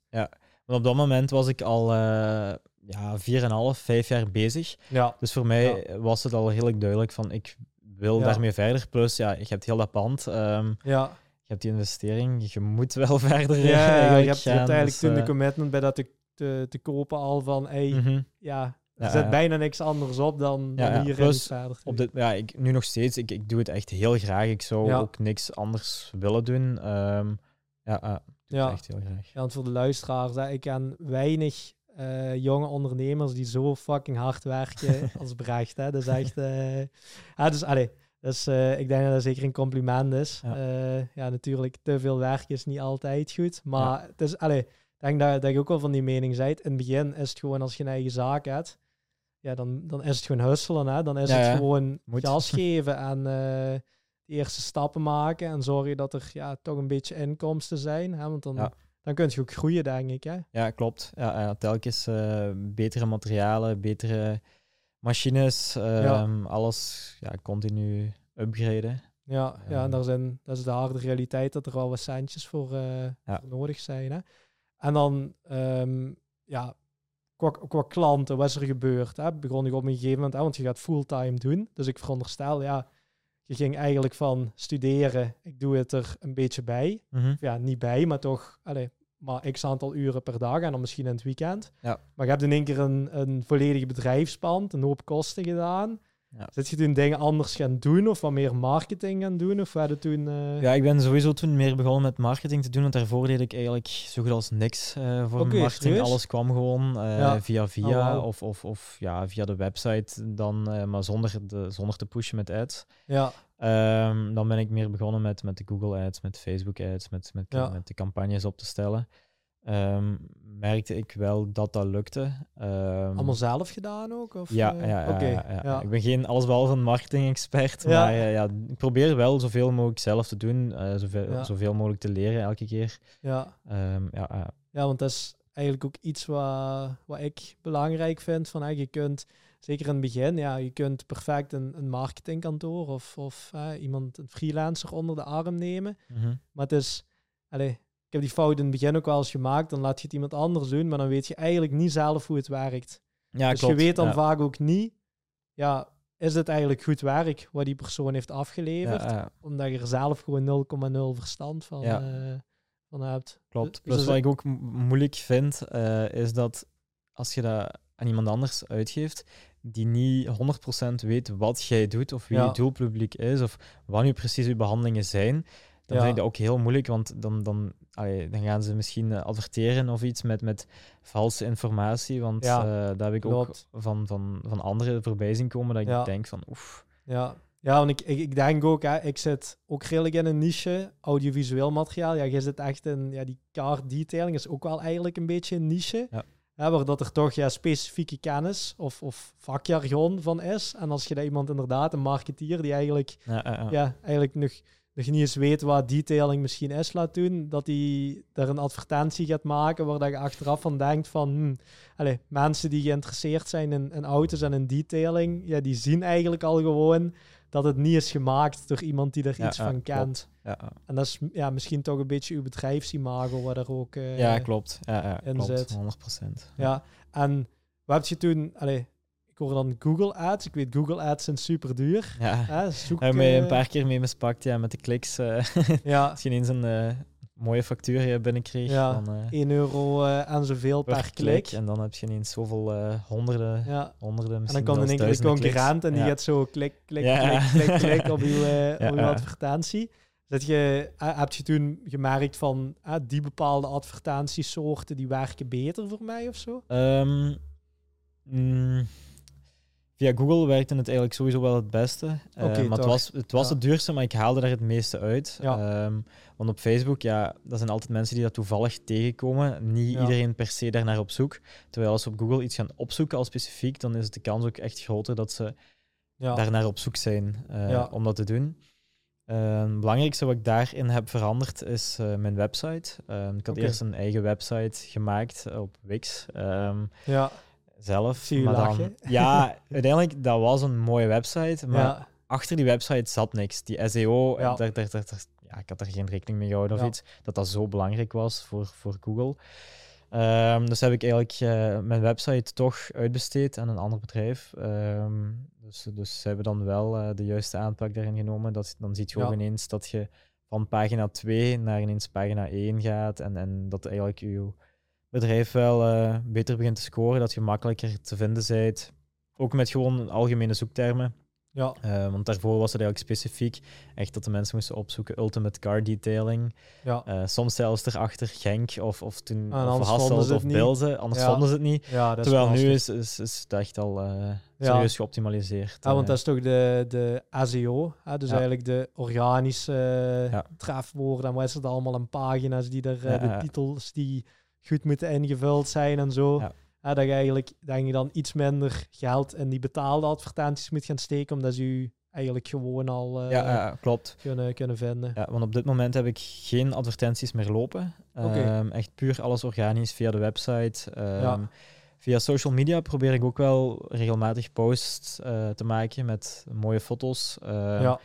op dat moment was ik al eh ja, 4,5, 5 jaar bezig. Ja, Dus voor mij was het al heel duidelijk van ik wil Ja. daarmee verder. Plus, ja, je hebt heel dat pand. ehm, ja. je hebt die investering, je moet wel verder. Ja, eh, je eigenlijk hebt, je hebt gaan, eigenlijk dus, toen de eh, commitment bij dat te, te, te kopen al van, hey, mhm. ja, er Ja, ja. bijna niks anders op dan, Ja, dan ja, hier plus verder. Op dit, ja, ik, nu nog steeds, ik, ik doe het echt heel graag. Ik zou ook niks anders willen doen. Ehm, ja, doe Ja. echt heel graag. Ja, want voor de luisteraars, hè, ik ken weinig eh, jonge ondernemers die zo fucking hard werken als Brecht. Hè. Dat is echt... eh ja, dus, allee, dus, eh, ik denk dat dat zeker een compliment is. Ja. Ja, natuurlijk, te veel werk is niet altijd goed. Maar het is, allee, ik denk dat, dat je ook wel van die mening bent. In het begin is het gewoon, als je een eigen zaak hebt, ja, dan, dan is het gewoon husselen. Hè. Dan is het gewoon Moet. gas geven en eerste stappen maken. En zorgen dat er ja, toch een beetje inkomsten zijn. Hè. Want dan, Ja. dan kun je ook groeien, denk ik. Hè. Ja, klopt. Ja, ja, telkens eh, betere materialen, betere machines, ehm, alles ja, continu upgraden. Ja, ja Ja. en daar zijn, dat is de harde realiteit dat er wel wat centjes voor, eh, voor nodig zijn. Hè? En dan, ehm, ja, qua, qua klanten, wat is er gebeurd? Hè? Begon ik op een gegeven moment, hè, want je gaat fulltime doen. Dus ik veronderstel, ja, je ging eigenlijk van studeren, ik doe het er een beetje bij. Of ja, niet bij, maar toch, allee, maar x aantal uren per dag en dan misschien in het weekend. Ja. Maar je hebt in één keer een, een volledige bedrijfspand, een hoop kosten gedaan. Ja. Zit je toen dingen anders gaan doen of wat meer marketing gaan doen? Of hadden toen... eh, Ja, ik ben sowieso toen meer begonnen met marketing te doen, want daarvoor deed ik eigenlijk zo goed als niks eh, voor Oké, marketing. serieus? Alles kwam gewoon eh, Ja. via via Oh, wauw. of, of, of ja, via de website dan, maar zonder, de, zonder te pushen met ads. Ja, Ehm, dan ben ik meer begonnen met, met de Google Ads, met Facebook Ads, met, met, Ja. met de campagnes op te stellen. Ehm, merkte ik wel dat dat lukte. Ehm, allemaal zelf gedaan ook? Of, ja, eh, ja, ja, oké, ja, ik ben geen allesbehalve een marketing-expert, maar eh, ja, ik probeer wel zoveel mogelijk zelf te doen, eh, zoveel, zoveel mogelijk te leren elke keer. ja. Ehm, ja, ja. Ja, want dat is eigenlijk ook iets wat, wat ik belangrijk vind. Van, hè, je kunt, zeker in het begin, ja, je kunt perfect een, een marketingkantoor of, of iemand, een freelancer onder de arm nemen. Mhm. Maar het is, allee, ik heb die fout in het begin ook wel eens gemaakt. Dan laat je het iemand anders doen, maar dan weet je eigenlijk niet zelf hoe het werkt. ja dus klopt. je weet dan ja. vaak ook niet, ja, is het eigenlijk goed werk wat die persoon heeft afgeleverd? ja, Omdat je er zelf gewoon 0,0 verstand van, eh, van hebt. klopt. Dus Plus dat wat ik ook mo- moeilijk vind, eh, is dat als je dat aan iemand anders uitgeeft, die niet 100% weet wat jij doet, of wie je doelpubliek is, of wat nu precies je behandelingen zijn, dan vind ik dat ook heel moeilijk, want dan, dan, allee, dan gaan ze misschien eh, adverteren of iets met, met valse informatie, want Ja, eh, daar heb ik ook van, van, van anderen voorbij zien komen, dat ik Ja. denk van, oef, Ja, ja want ik, ik, ik denk ook, hè, ik zit ook redelijk in een niche, audiovisueel materiaal. Ja, je zit echt in, ja, die car detailing is ook wel eigenlijk een beetje een niche. Ja. Hè, waar dat er toch ja, specifieke kennis of, of vakjargon van is. En als je dat iemand inderdaad, een marketeer die eigenlijk, ja, eigenlijk nog, nog niet eens weet wat detailing misschien is, laat doen, dat hij daar een advertentie gaat maken waar dat je achteraf van denkt van, hm, allez, mensen die geïnteresseerd zijn in, in auto's en in detailing, ja, die zien eigenlijk al gewoon dat het niet is gemaakt door iemand die er Ja, iets ja, van kent. Ja. En dat is ja, misschien toch een beetje uw bedrijfsimago waar er ook... eh, ja, klopt. Ja, ja, in klopt. zit. 100%. Ja, en wat heb je toen... Allez, hoor dan Google Ads. Ik weet, Google Ads zijn super duur. Ja. Hè, zoek, je eh, een paar keer mee mispakt, ja, met de kliks. eh Ja, als je ineens een eh, mooie factuur eh, binnenkreeg, Ja, dan eh, 1 euro eh, en zoveel per, per klik. En dan heb je ineens zoveel eh, honderden, Ja. honderden, En dan komt in één keer de kliks. concurrent en die Ja. gaat zo klik, klik, Ja. klik, klik, klik op ja. advertentie. Dat je, heb je toen gemerkt van eh, die bepaalde advertentiesoorten die werken beter voor mij of zo? Ehm, mm, via Google werkte het eigenlijk sowieso wel het beste. Eh, maar het was, het was Ja. het duurste, maar ik haalde daar het meeste uit. Ja. Ehm, want op Facebook, ja, dat zijn altijd mensen die dat toevallig tegenkomen. Niet Ja. iedereen per se daar naar op zoek. Terwijl als ze op Google iets gaan opzoeken al specifiek, dan is de kans ook echt groter dat ze Ja, daar naar op zoek zijn eh, om dat te doen. Eh, het belangrijkste wat ik daarin heb veranderd is eh, mijn website. Ehm, ik had eerst een eigen website gemaakt op Wix. ehm, ja, zelf. Maar dan, ja, uiteindelijk, dat was een mooie website, maar ja, achter die website zat niks. Die SEO, Ja. daar, daar, daar, daar- ja, ik had er geen rekening mee gehouden of iets, dat dat zo belangrijk was voor, voor Google. Ehm, dus heb ik eigenlijk eh, mijn website toch uitbesteed aan een ander bedrijf. Ehm, dus, dus ze hebben dan wel eh, de juiste aanpak daarin genomen. Dat, dan ziet je ook ineens dat je van pagina 2 naar ineens pagina 1 gaat. En, en dat eigenlijk je bedrijf wel eh, beter begint te scoren. Dat je makkelijker te vinden bent. Ook met gewoon algemene zoektermen. ja, Eh, want daarvoor was het eigenlijk specifiek echt dat de mensen moesten opzoeken Ultimate Car Detailing. ja, Eh, soms zelfs erachter Genk of, of toen En of Hasselt of niet. Bilze. Anders Ja. vonden ze het niet. ja. Dat is Terwijl nu is, is, is het echt al serieus geoptimaliseerd. Ja, want dat is toch de, de ASEO, hè? dus eigenlijk de organische trefwoorden en wat is het allemaal en pagina's die er, de titels die goed moeten ingevuld zijn en zo. Ja. Ja, dat je eigenlijk denk je dan iets minder geld in die betaalde advertenties moet gaan steken, omdat ze u eigenlijk gewoon al eh, ja, ja, klopt. kunnen, kunnen vinden. Ja, want op dit moment heb ik geen advertenties meer lopen. Ehm, echt puur alles organisch via de website. Ehm, Ja. Via social media probeer ik ook wel regelmatig posts eh, te maken met mooie foto's. Ehm, Ja,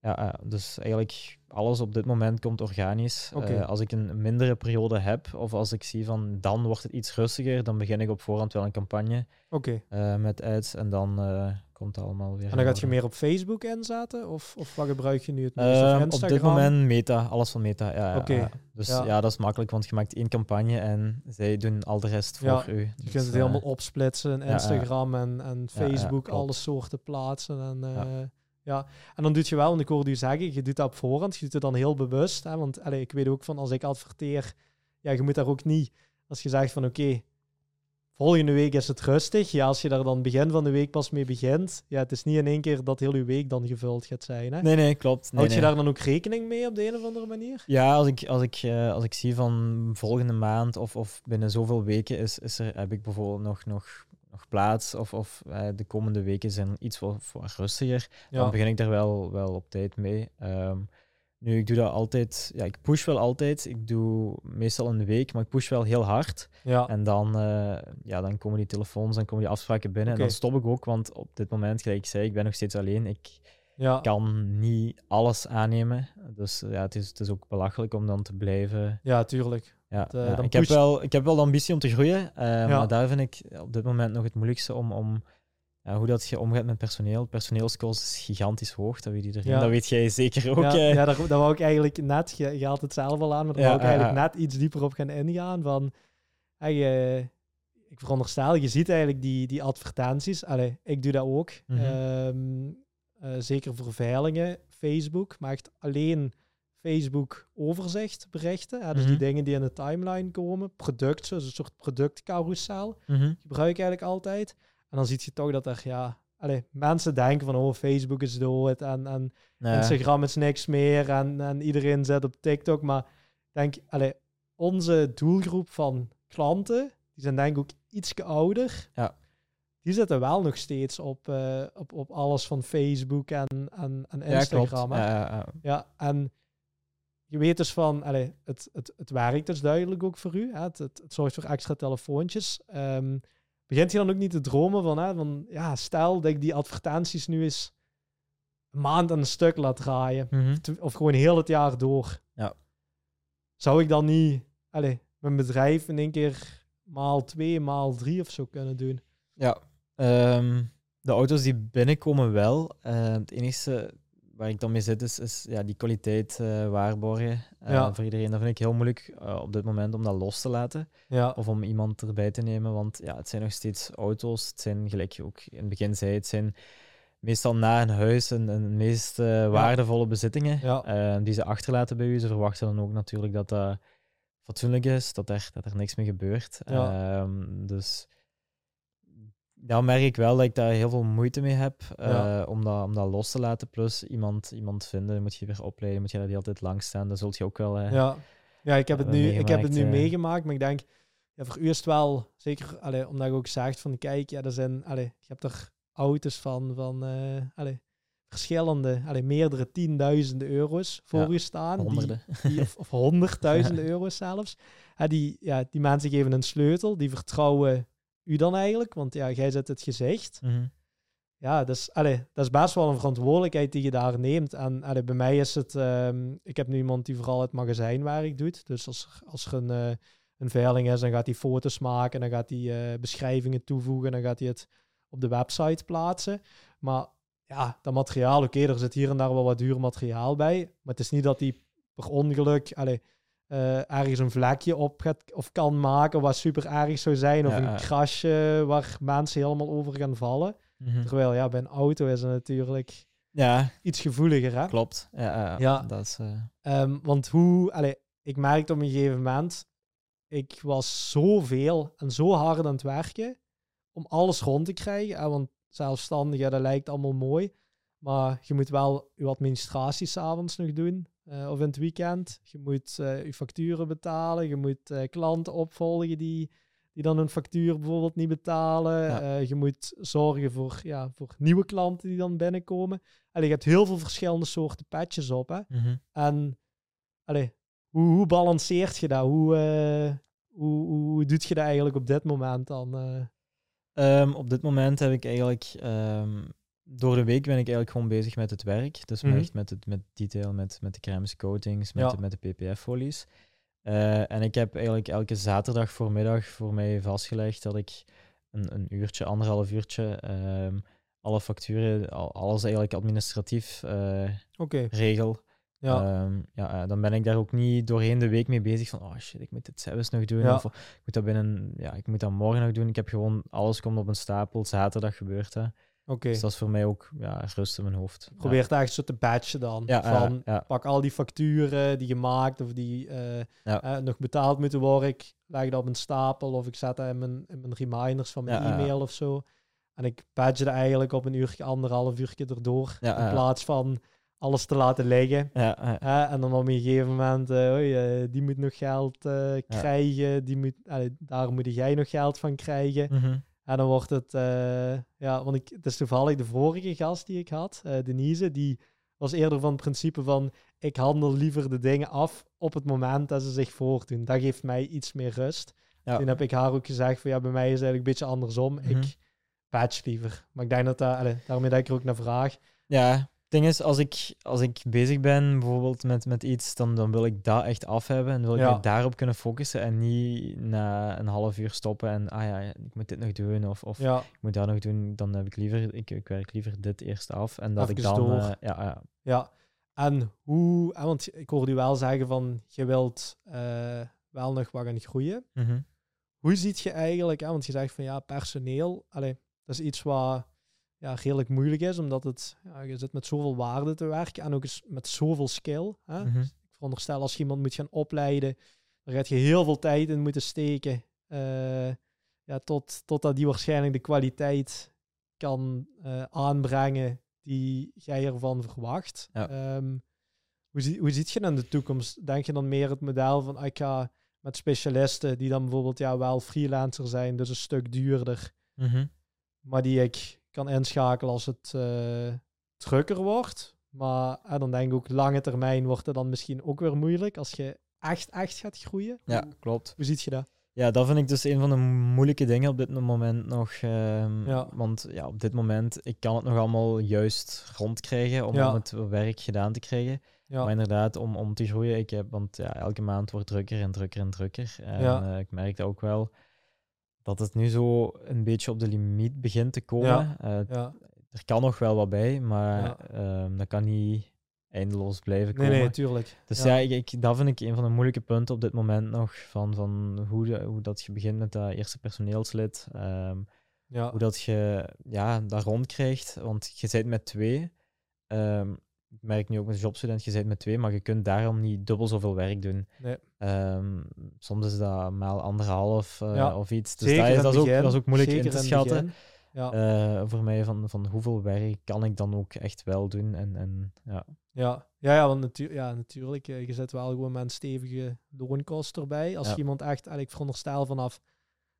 ja, dus eigenlijk alles op dit moment komt organisch. Eh, als ik een mindere periode heb, of als ik zie van dan wordt het iets rustiger, dan begin ik op voorhand wel een campagne oké. eh, met ads en dan eh, komt het allemaal weer. En dan gaat je meer op Facebook inzetten? Of, of wat gebruik je nu het meest? Ehm, op dit moment meta, alles van meta. Ja, ja. Dus ja. ja. dat is makkelijk, want je maakt één campagne en zij doen al de rest voor u. Je Dus, kunt het eh, helemaal opsplitsen. Instagram en, en Facebook, alle soorten plaatsen. En, ja. En dan doet je wel, want ik hoorde u zeggen, je doet dat op voorhand, je doet het dan heel bewust. Hè, want allee, ik weet ook van, als ik adverteer, ja, je moet daar ook niet, als je zegt van oké, volgende week is het rustig. Ja, als je daar dan begin van de week pas mee begint, ja, het is niet in één keer dat heel je week dan gevuld gaat zijn. Hè. Nee, nee, klopt. Nee, Houd je nee. daar dan ook rekening mee op de een of andere manier? Ja, als ik, als ik, eh, als ik zie van volgende maand of, of binnen zoveel weken is, is er, heb ik bijvoorbeeld nog, nog, nog plaats of, of eh, de komende weken zijn iets wat, wat rustiger, dan begin ik daar wel, wel op tijd mee. Ehm, nu, ik doe dat altijd, ja, ik push wel altijd. Ik doe meestal een week, maar ik push wel heel hard. ja. En dan, eh, ja, dan komen die telefoons, dan komen die afspraken binnen. En dan stop ik ook, want op dit moment, gelijk ik zei, ik ben nog steeds alleen. Ik ja. kan niet alles aannemen. Dus ja, het is, het is ook belachelijk om dan te blijven. ja, tuurlijk. Ja, eh, ja. dan ik, heb wel, ik heb wel de ambitie om te groeien, eh, Ja. maar daar vind ik op dit moment nog het moeilijkste om, om hoe dat je omgaat met personeel. Personeelskost is gigantisch hoog, dat weet iedereen. Ja. Dat weet jij zeker ook. ja, eh. ja daar, daar wou ik eigenlijk net, je, je had het zelf al aan, maar daar wou ik eigenlijk net iets dieper op gaan ingaan. Van, eh, ik veronderstel, je ziet eigenlijk die, die advertenties. Allee, ik doe dat ook. Mhm. Ehm, eh, zeker voor veilingen. Facebook maakt alleen Facebook overzicht berichten. hè, dus die Mhm. dingen die in de timeline komen. Product, zoals een soort productcarousel Mhm. gebruik ik eigenlijk altijd. En dan zie je toch dat er, ja... Allee, mensen denken van, oh, Facebook is dood en, en. Instagram is niks meer en, en iedereen zit op TikTok. Maar denk, allee, onze doelgroep van klanten, die zijn denk ik ook iets ouder. Ja. Die zitten wel nog steeds op, eh, op, op alles van Facebook en, en, en Ja, klopt. Instagram. ja. Ja, en je weet dus van, allee, het, het, het werkt dus duidelijk ook voor u. Hè? Het, het, het zorgt voor extra telefoontjes. Ehm, begint je dan ook niet te dromen van, hè, van, ja, stel dat ik die advertenties nu eens een maand aan een stuk laat draaien. Mhm. Of gewoon heel het jaar door. Ja. Zou ik dan niet, allee, mijn bedrijf in één keer maal twee, maal drie of zo kunnen doen? Ja, ehm, de auto's die binnenkomen wel. Eh, het enige waar ik dan mee zit is, is ja, die kwaliteit eh, waarborgen eh, Ja. voor iedereen. Dat vind ik heel moeilijk eh, op dit moment om dat los te laten Ja, of om iemand erbij te nemen. Want ja, het zijn nog steeds auto's. Het zijn, gelijk je ook in het begin zei, het zijn meestal na een huis een, een meest waardevolle bezittingen die ze achterlaten bij u. Ze verwachten dan ook natuurlijk dat dat fatsoenlijk is, dat er, dat er niks mee gebeurt. Ehm, dus dan merk ik wel dat ik daar heel veel moeite mee heb eh, om, dat, om dat los te laten. Plus iemand, iemand vinden, moet je weer opleiden, moet je daar de hele tijd lang staan. Dat zult je ook wel... eh, ja. ja ik, heb het nu, ik heb het nu meegemaakt, eh. meegemaakt, maar ik denk, ja, voor u is het wel, zeker allee, omdat je ook zegt van, kijk, ja, er zijn, allee, je hebt er auto's van, van allee, verschillende, allee, meerdere tienduizenden euro's voor Ja, u staan. die- honderden. die, of, of honderdduizenden euro's zelfs. Ja, die, ja, die mensen geven een sleutel, die vertrouwen u dan eigenlijk, want ja, jij zet het gezicht. Mhm. Ja, dus, allee, dat is best wel een verantwoordelijkheid die je daar neemt. En allee, bij mij is het, ehm, ik heb nu iemand die vooral het magazijnwerk doet. Dus als, er- als er een, eh, een veiling is, dan gaat hij foto's maken, dan gaat hij eh, beschrijvingen toevoegen, dan gaat hij het op de website plaatsen. Maar ja, dat materiaal, oké, er zit hier en daar wel wat duur materiaal bij. Maar het is niet dat hij per ongeluk allee, ergens een vlekje op gaat of kan maken wat super erg zou zijn. Of een krasje waar mensen helemaal over gaan vallen. Mhm. Terwijl ja, bij een auto is het natuurlijk Ja, iets gevoeliger. Hè? klopt. Ja. Dat is, eh, Ehm, want hoe, allee, ik merkte op een gegeven moment, ik was zoveel en zo hard aan het werken om alles rond te krijgen. Want zelfstandig, ja, dat lijkt allemaal mooi. Maar je moet wel je administratie s'avonds nog doen. Eh, of in het weekend. Je moet eh, je facturen betalen. Je moet eh, klanten opvolgen die, die dan hun factuur bijvoorbeeld niet betalen. Ja. Je moet zorgen voor, ja, voor nieuwe klanten die dan binnenkomen. Allee, je hebt heel veel verschillende soorten patches op. Hè? mhm. En allee, hoe, hoe balanceert je dat? Hoe, hoe, hoe, hoe doet je dat eigenlijk op dit moment dan? eh? Ehm, op dit moment heb ik eigenlijk... ehm, door de week ben ik eigenlijk gewoon bezig met het werk. Dus Mhm. echt met, het, met detail, met, met de crèmes coatings, met, Ja. de, met de PPF-folies. Eh, en ik heb eigenlijk elke zaterdag voormiddag voor mij vastgelegd dat ik een, een uurtje, anderhalf uurtje, ehm, alle facturen, al- alles eigenlijk administratief eh, regel. ja. Ehm, ja, eh, dan ben ik daar ook niet doorheen de week mee bezig van, oh shit, ik moet dit zelfs nog doen. Ja. Of ik moet dat binnen, ja, ik moet dat morgen nog doen. Ik heb gewoon, alles komt op een stapel, zaterdag gebeurt dat. Oké. Dus dat is voor mij ook ja, rust in mijn hoofd. Probeer het eigenlijk zo te batchen dan. Van, pak al die facturen die gemaakt of die eh, eh, nog betaald moeten worden. Ik leg dat op een stapel of ik zet dat in mijn, in mijn reminders van mijn e-mail of zo. En ik badge er eigenlijk op een uurtje, anderhalf uurtje erdoor. In plaats van alles te laten liggen. Ja, ja, Hè, en dan op een gegeven moment, eh, oei, die moet nog geld krijgen. Die moet, daar moet jij nog geld van krijgen. mhm. En dan wordt het, eh, ja, want ik, het is toevallig de vorige gast die ik had, eh, Denise, die was eerder van het principe van, ik handel liever de dingen af op het moment dat ze zich voordoen. Dat geeft mij iets meer rust. Ja. Toen heb ik haar ook gezegd van, ja, bij mij is het eigenlijk een beetje andersom. Mhm. Ik patch liever. Maar ik denk dat dat, allee, daarmee dat ik er ook naar vraag. Ja, ding is, als ik, als ik bezig ben bijvoorbeeld met, met iets, dan, dan wil ik dat echt af hebben en wil ik me daarop kunnen focussen en niet na een half uur stoppen en ah ja, ik moet dit nog doen of, of Ja, ik moet dat nog doen. Dan heb ik liever, ik, ik werk liever dit eerst af en dat ik dan... eh, ja, ja, ja. En hoe, eh, want ik hoorde u wel zeggen van, je wilt eh, wel nog wat gaan groeien. mhm. Hoe ziet je eigenlijk, hè, want je zegt van ja, personeel, allee, dat is iets wat ja, redelijk moeilijk is, omdat het, ja, je zit met zoveel waarde te werken en ook eens met zoveel skill. Hè. Mhm. Ik veronderstel als je iemand moet gaan opleiden, dan gaat je heel veel tijd in moeten steken, eh, ja, tot, totdat die waarschijnlijk de kwaliteit kan eh, aanbrengen die jij ervan verwacht. Ja. Ehm, hoe, zie, hoe ziet je dan de toekomst? Denk je dan meer het model van ah, ik ga met specialisten die dan bijvoorbeeld ja, wel freelancer zijn, dus een stuk duurder, Mhm. maar die ik kan inschakelen als het eh, drukker wordt. Maar eh, dan denk ik ook lange termijn wordt het dan misschien ook weer moeilijk als je echt, echt gaat groeien. Ja, klopt. hoe ziet je dat? Ja, dat vind ik dus een van de moeilijke dingen op dit moment nog. ehm, Ja. Want ja, op dit moment, ik kan het nog allemaal juist rondkrijgen om, Ja. om het werk gedaan te krijgen. Ja, Maar inderdaad, om, om te groeien, ik heb, want ja, elke maand wordt drukker en drukker en drukker. En Ja. eh, ik merkte ook wel dat het nu zo een beetje op de limiet begint te komen. Ja. Eh, ja. er kan nog wel wat bij, maar Ja. ehm, dat kan niet eindeloos blijven Nee, komen. nee, tuurlijk. Dus ja, ik, ik, dat vind ik een van de moeilijke punten op dit moment nog. Van, van hoe, de- hoe dat je begint met dat eerste personeelslid. ehm, ja. hoe dat je ja, dat rondkrijgt. Want je bent met twee. Ehm, merk nu ook met jobstudent, je bent met twee, maar je kunt daarom niet dubbel zoveel werk doen. Nee. Ehm, soms is dat maal anderhalf eh, Ja. of iets. Dus Zeker dat is, dat, is ook, dat is ook moeilijk Zeker in te schatten. Ja. eh, voor mij van, van hoeveel werk kan ik dan ook echt wel doen. En, en ja, Ja, ja, ja want ja, natuurlijk. eh, je zet wel gewoon met een stevige loonkost erbij. Als Ja. je iemand echt, eigenlijk ik veronderstel vanaf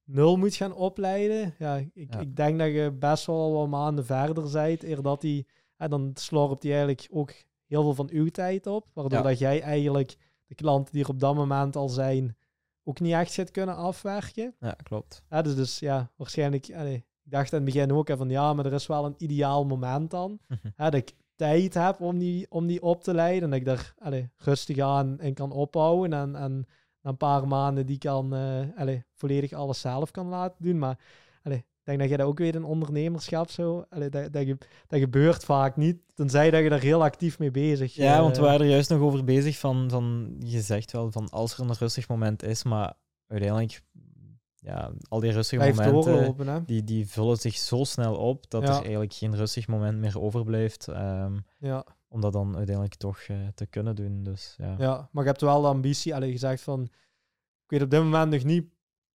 nul moet gaan opleiden. Ja, ik, ik denk dat je best wel wat maanden verder bent. Eer dat die, en dan slorpt die eigenlijk ook heel veel van uw tijd op. Waardoor Ja. dat jij eigenlijk de klanten die er op dat moment al zijn, ook niet echt gaat kunnen afwerken. ja, klopt. Ja, dus, dus ja, waarschijnlijk. allee, ik dacht in het begin ook hè, van ja, maar er is wel een ideaal moment dan. hè, dat ik tijd heb om die, om die op te leiden. En dat ik daar allee, rustig aan in kan opbouwen. En, en na een paar maanden die kan eh, allee, volledig alles zelf kan laten doen. Maar allee, denk dat je dat ook weet in ondernemerschap zo. Allee, dat, dat, ge- dat gebeurt vaak niet. Tenzij dat je daar heel actief mee bezig Ja, want we eh, waren er juist nog over bezig van, van je zegt wel van als er een rustig moment is, maar uiteindelijk, ja, al die rustige momenten, die, die vullen zich zo snel op dat Ja. er eigenlijk geen rustig moment meer overblijft, ehm, Ja. om dat dan uiteindelijk toch eh, te kunnen doen. Dus ja. Ja, maar je hebt wel de ambitie, alleen gezegd van, ik weet op dit moment nog niet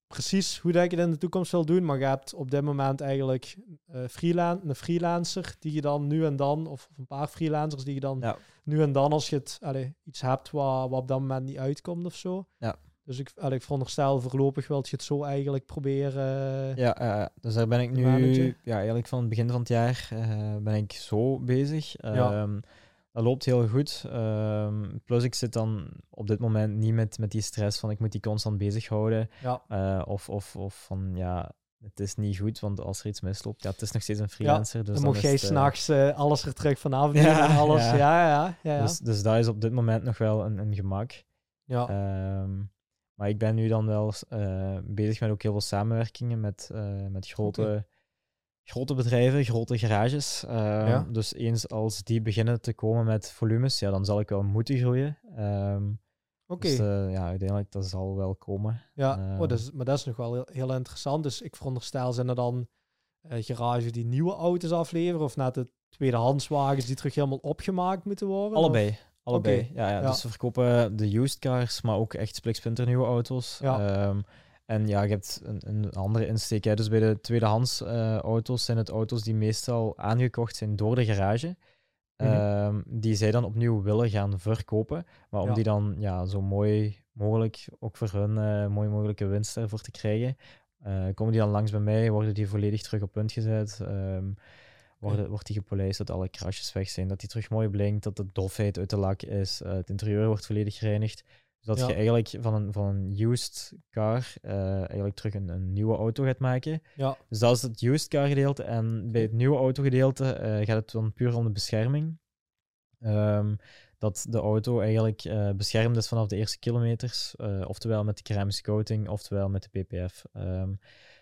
precies hoe dat ik het in de toekomst wil doen, maar je hebt op dit moment eigenlijk eh freelan een freelancer die je dan nu en dan, of, of een paar freelancers die je dan Ja. nu en dan als je het, allee, iets hebt wat, wat op dat moment niet uitkomt of zo. Ja. Dus ik, allee, ik veronderstel voorlopig wil je het zo eigenlijk proberen. Ja, eh, dus daar ben ik nu, ja, eigenlijk van het begin van het jaar eh, ben ik zo bezig. Ja. Ehm, dat loopt heel goed. Ehm, plus ik zit dan op dit moment niet met, met die stress van ik moet die constant bezighouden. Ja. Eh, of, of, of van ja, het is niet goed, want als er iets misloopt, ja, het is nog steeds een freelancer. dus dan is jij eh, s'nachts eh alles er terug nemen Ja, en alles. ja. Ja, ja, ja. Dus, dus dat is op dit moment nog wel een, een gemak. ja. Ehm, maar ik ben nu dan wel bezig met ook heel veel samenwerkingen met, met grote grote bedrijven, grote garages. Ehm, Ja. Dus eens als die beginnen te komen met volumes, ja, dan zal ik wel moeten groeien. Ehm, Oké. Dus eh, ja, uiteindelijk, dat zal wel komen. Ja, oh, dat is, maar dat is nog wel heel, heel interessant. Dus ik veronderstel, zijn er dan eh garages die nieuwe auto's afleveren of net de tweedehandswagens die terug helemaal opgemaakt moeten worden? Allebei. Allebei. Ja, ja, ja. Dus we verkopen de used cars, maar ook echt spliksplinter nieuwe auto's. Ja. En ja, je hebt een, een andere insteek. Hè. Dus bij de tweedehands eh, auto's zijn het auto's die meestal aangekocht zijn door de garage. Mhm. Ehm, die zij dan opnieuw willen gaan verkopen. Maar om Ja. die dan ja, zo mooi mogelijk, ook voor hun eh, mooi mogelijke winst ervoor te krijgen, eh, komen die dan langs bij mij, worden die volledig terug op punt gezet. ehm, worden, wordt die gepolijst, dat alle krasjes weg zijn, dat die terug mooi blinkt, dat de dofheid uit de lak is, het interieur wordt volledig gereinigd. Dus dat Ja. je eigenlijk van een, van een used car eh, eigenlijk terug een, een nieuwe auto gaat maken. Ja, Dus dat is het used car gedeelte. En bij het nieuwe auto gedeelte eh, gaat het dan puur om de bescherming. Ehm, dat de auto eigenlijk eh, beschermd is vanaf de eerste kilometers. oftewel met de keramische coating, oftewel met de PPF. Ehm,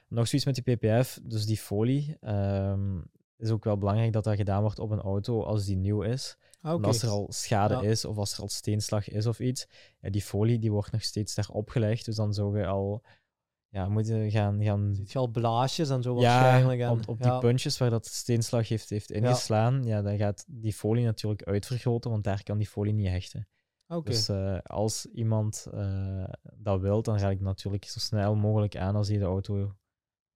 nog zoiets met die PPF, dus die folie. ehm, is ook wel belangrijk dat dat gedaan wordt op een auto als die nieuw is. Ah, oké. als er al schade Ja. is of als er al steenslag is of iets, ja, die folie die wordt nog steeds daarop gelegd. Dus dan zou je al ja, moeten gaan, gaan Ziet je al blaasjes en zo ja, waarschijnlijk. En, op, op die puntjes waar dat steenslag heeft, heeft ingeslaan, ja. dan gaat die folie natuurlijk uitvergroten, want daar kan die folie niet hechten. Oké. Dus eh, als iemand eh, dat wil, dan raad ik natuurlijk zo snel mogelijk aan als hij de auto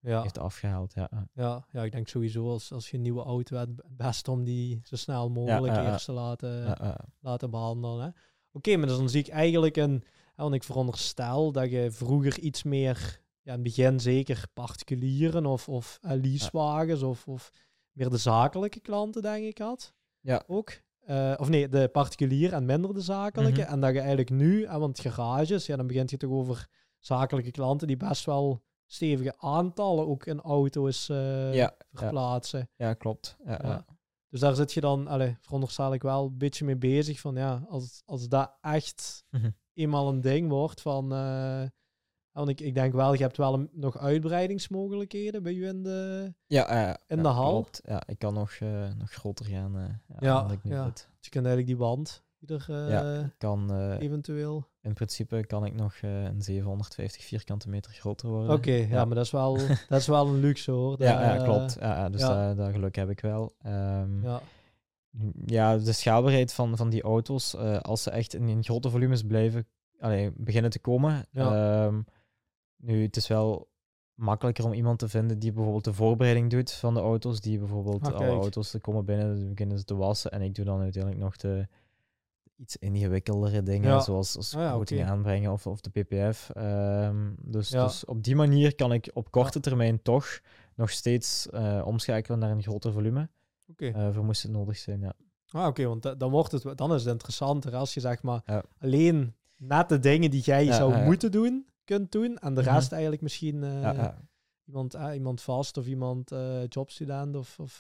ja. heeft afgehaald. Ja, ja. Ja, ik denk sowieso als, als je een nieuwe auto hebt, best om die zo snel mogelijk ja, eerst te laten, laten behandelen. Oké, maar dus dan zie ik eigenlijk een, hè, want ik veronderstel dat je vroeger iets meer, ja, in het begin zeker particulieren of, of eh, leasewagens of, of meer de zakelijke klanten, denk ik, had. Ja. Ook. Eh, of nee, de particulier en minder de zakelijke. Mhm. En dat je eigenlijk nu, want garages, ja, dan begint je toch over zakelijke klanten die best wel stevige aantallen ook in auto's eh, Ja, verplaatsen. Ja, klopt. Ja, Ja. ja. Dus daar zit je dan, allee, veronderstel ik wel een beetje mee bezig van ja, als, als dat echt Mhm. eenmaal een ding wordt van, eh, want ik, ik denk wel, je hebt wel een, nog uitbreidingsmogelijkheden bij u in de, Ja, In de hal? Klopt. Ja, ik kan nog, eh, nog groter gaan. ja, ik nu ja. zit. dus je kunt eigenlijk die wand die er eh, Ja. Ik kan, eh, eventueel. in principe kan ik nog eh, een 750 vierkante meter groter worden. Oké, ja. ja. maar dat is wel, dat is wel een luxe hoor. Ja, ja klopt. Ja, dus. Dat, dat geluk heb ik wel. Ehm, Ja, ja, de schaalbaarheid van, van die auto's, eh, als ze echt in, in grote volumes blijven allee, beginnen te komen. Ehm, nu, het is wel makkelijker om iemand te vinden die bijvoorbeeld de voorbereiding doet van de auto's. Die bijvoorbeeld Ah, alle auto's te komen binnen, beginnen ze te wassen. En ik doe dan uiteindelijk nog de iets ingewikkeldere dingen, Ja. zoals, Ah coating oké. aanbrengen of, of de PPF. Ehm, dus, dus op die manier kan ik op korte termijn toch nog steeds eh, omschakelen naar een groter volume. oké. eh voor moest het nodig zijn, ja. Ah, oké, want da- dan wordt het, dan is het interessanter als je zeg maar Ja. alleen net de dingen die jij Ja, zou ja, moeten doen, kunt doen. En de Mhm. rest eigenlijk misschien eh. Iemand, eh, iemand vast of iemand jobstudent of, of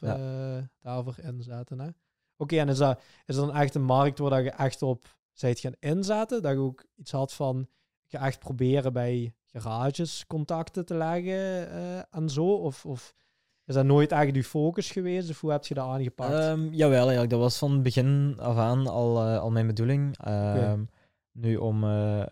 daarvoor inzetten. hè. Oké, en is dat, is dat dan echt een markt waar dat je echt op zijt gaan inzetten? Dat je ook iets had van, ga echt proberen bij garages contacten te leggen eh, en zo? Of, of is dat nooit echt je focus geweest? Of hoe heb je dat aangepakt? Ehm, jawel, eigenlijk. Dat was van begin af aan al, eh, al mijn bedoeling. Ehm, Nu, om eh,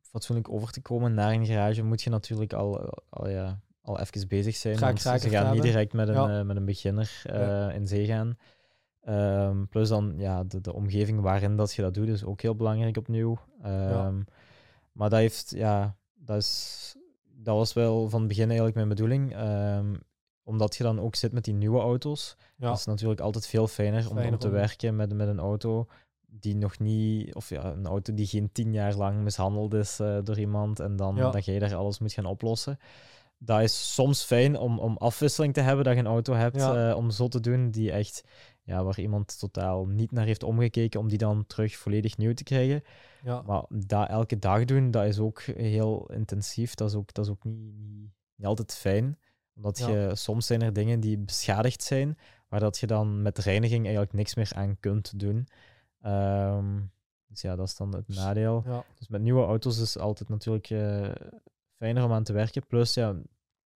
fatsoenlijk over te komen naar een garage, moet je natuurlijk al, al, ja, al even bezig zijn. Track want ze gaan niet direct met een, Ja. met een beginner Ja. in zee gaan. Ehm, plus dan ja, de, de omgeving waarin dat je dat doet, is ook heel belangrijk opnieuw. Ehm, Maar dat heeft, ja, dat, is, dat was wel van het begin eigenlijk mijn bedoeling. Ehm, omdat je dan ook zit met die nieuwe auto's. ja, Dat is natuurlijk altijd veel fijner, om, Fijner om te werken met, met een auto die nog niet, of ja, een auto die geen tien jaar lang mishandeld is eh, door iemand en dan Ja. dat jij daar alles moet gaan oplossen. Dat is soms fijn om, om afwisseling te hebben, dat je een auto hebt Ja. eh, om zo te doen, die echt, ja, waar iemand totaal niet naar heeft omgekeken, om die dan terug volledig nieuw te krijgen. ja, Maar dat elke dag doen, dat is ook heel intensief. Dat is ook, dat is ook niet, niet, altijd fijn. Omdat Ja. je, soms zijn er dingen die beschadigd zijn, waar dat je dan met reiniging eigenlijk niks meer aan kunt doen. Ehm, dus ja, dat is dan het nadeel. ja, Dus met nieuwe auto's is het altijd natuurlijk eh, fijner om aan te werken. Plus, ja,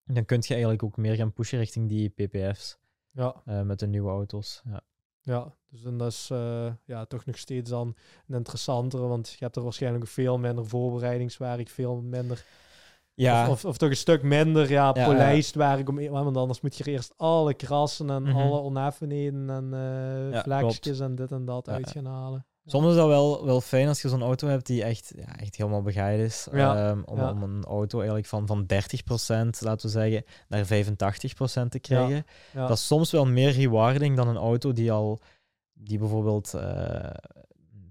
dan kun je eigenlijk ook meer gaan pushen richting die ppf's Ja, eh, met de nieuwe auto's. Ja. ja. Dus dat is eh, ja, toch nog steeds dan een interessantere, want je hebt er waarschijnlijk veel minder voorbereidingswerk, veel minder, Ja, of, of, of toch een stuk minder ja, Ja, polijst werk, om, want anders moet je er eerst alle krassen en Mhm. alle oneffenheden en Ja, vlekjes en dit en dat uit gaan halen. Soms is dat wel, wel fijn als je zo'n auto hebt die echt, ja, echt helemaal begaaid is. Ja, Ehm, om, ja. om een auto eigenlijk van, van 30%, laten we zeggen, naar 85% te krijgen. Dat is soms wel meer rewarding dan een auto die al, die bijvoorbeeld eh,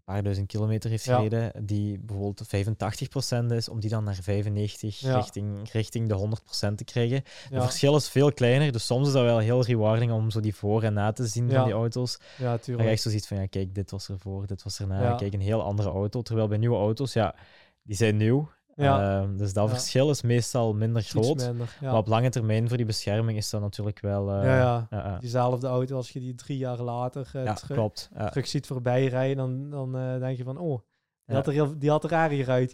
paar duizend kilometer heeft Ja. gereden, die bijvoorbeeld 85% is, om die dan naar 95 Ja. richting, richting de 100% te krijgen. Het verschil is veel kleiner, dus soms is dat wel heel rewarding om zo die voor en na te zien van die auto's. ja, Dat tuurlijk. je echt zo ziet van, ja, kijk, dit was ervoor, dit was erna. Kijk, een heel andere auto. Terwijl bij nieuwe auto's, ja, die zijn nieuw. Ja. Ehm, dus dat Ja. verschil is meestal minder groot. minder. Ja. Maar op lange termijn voor die bescherming is dat natuurlijk wel... eh, ja. Diezelfde auto, als je die drie jaar later eh, terug, klopt. Ja. terug ziet voorbij rijden, dan, dan eh, denk je van, oh, die, had, er heel, die had er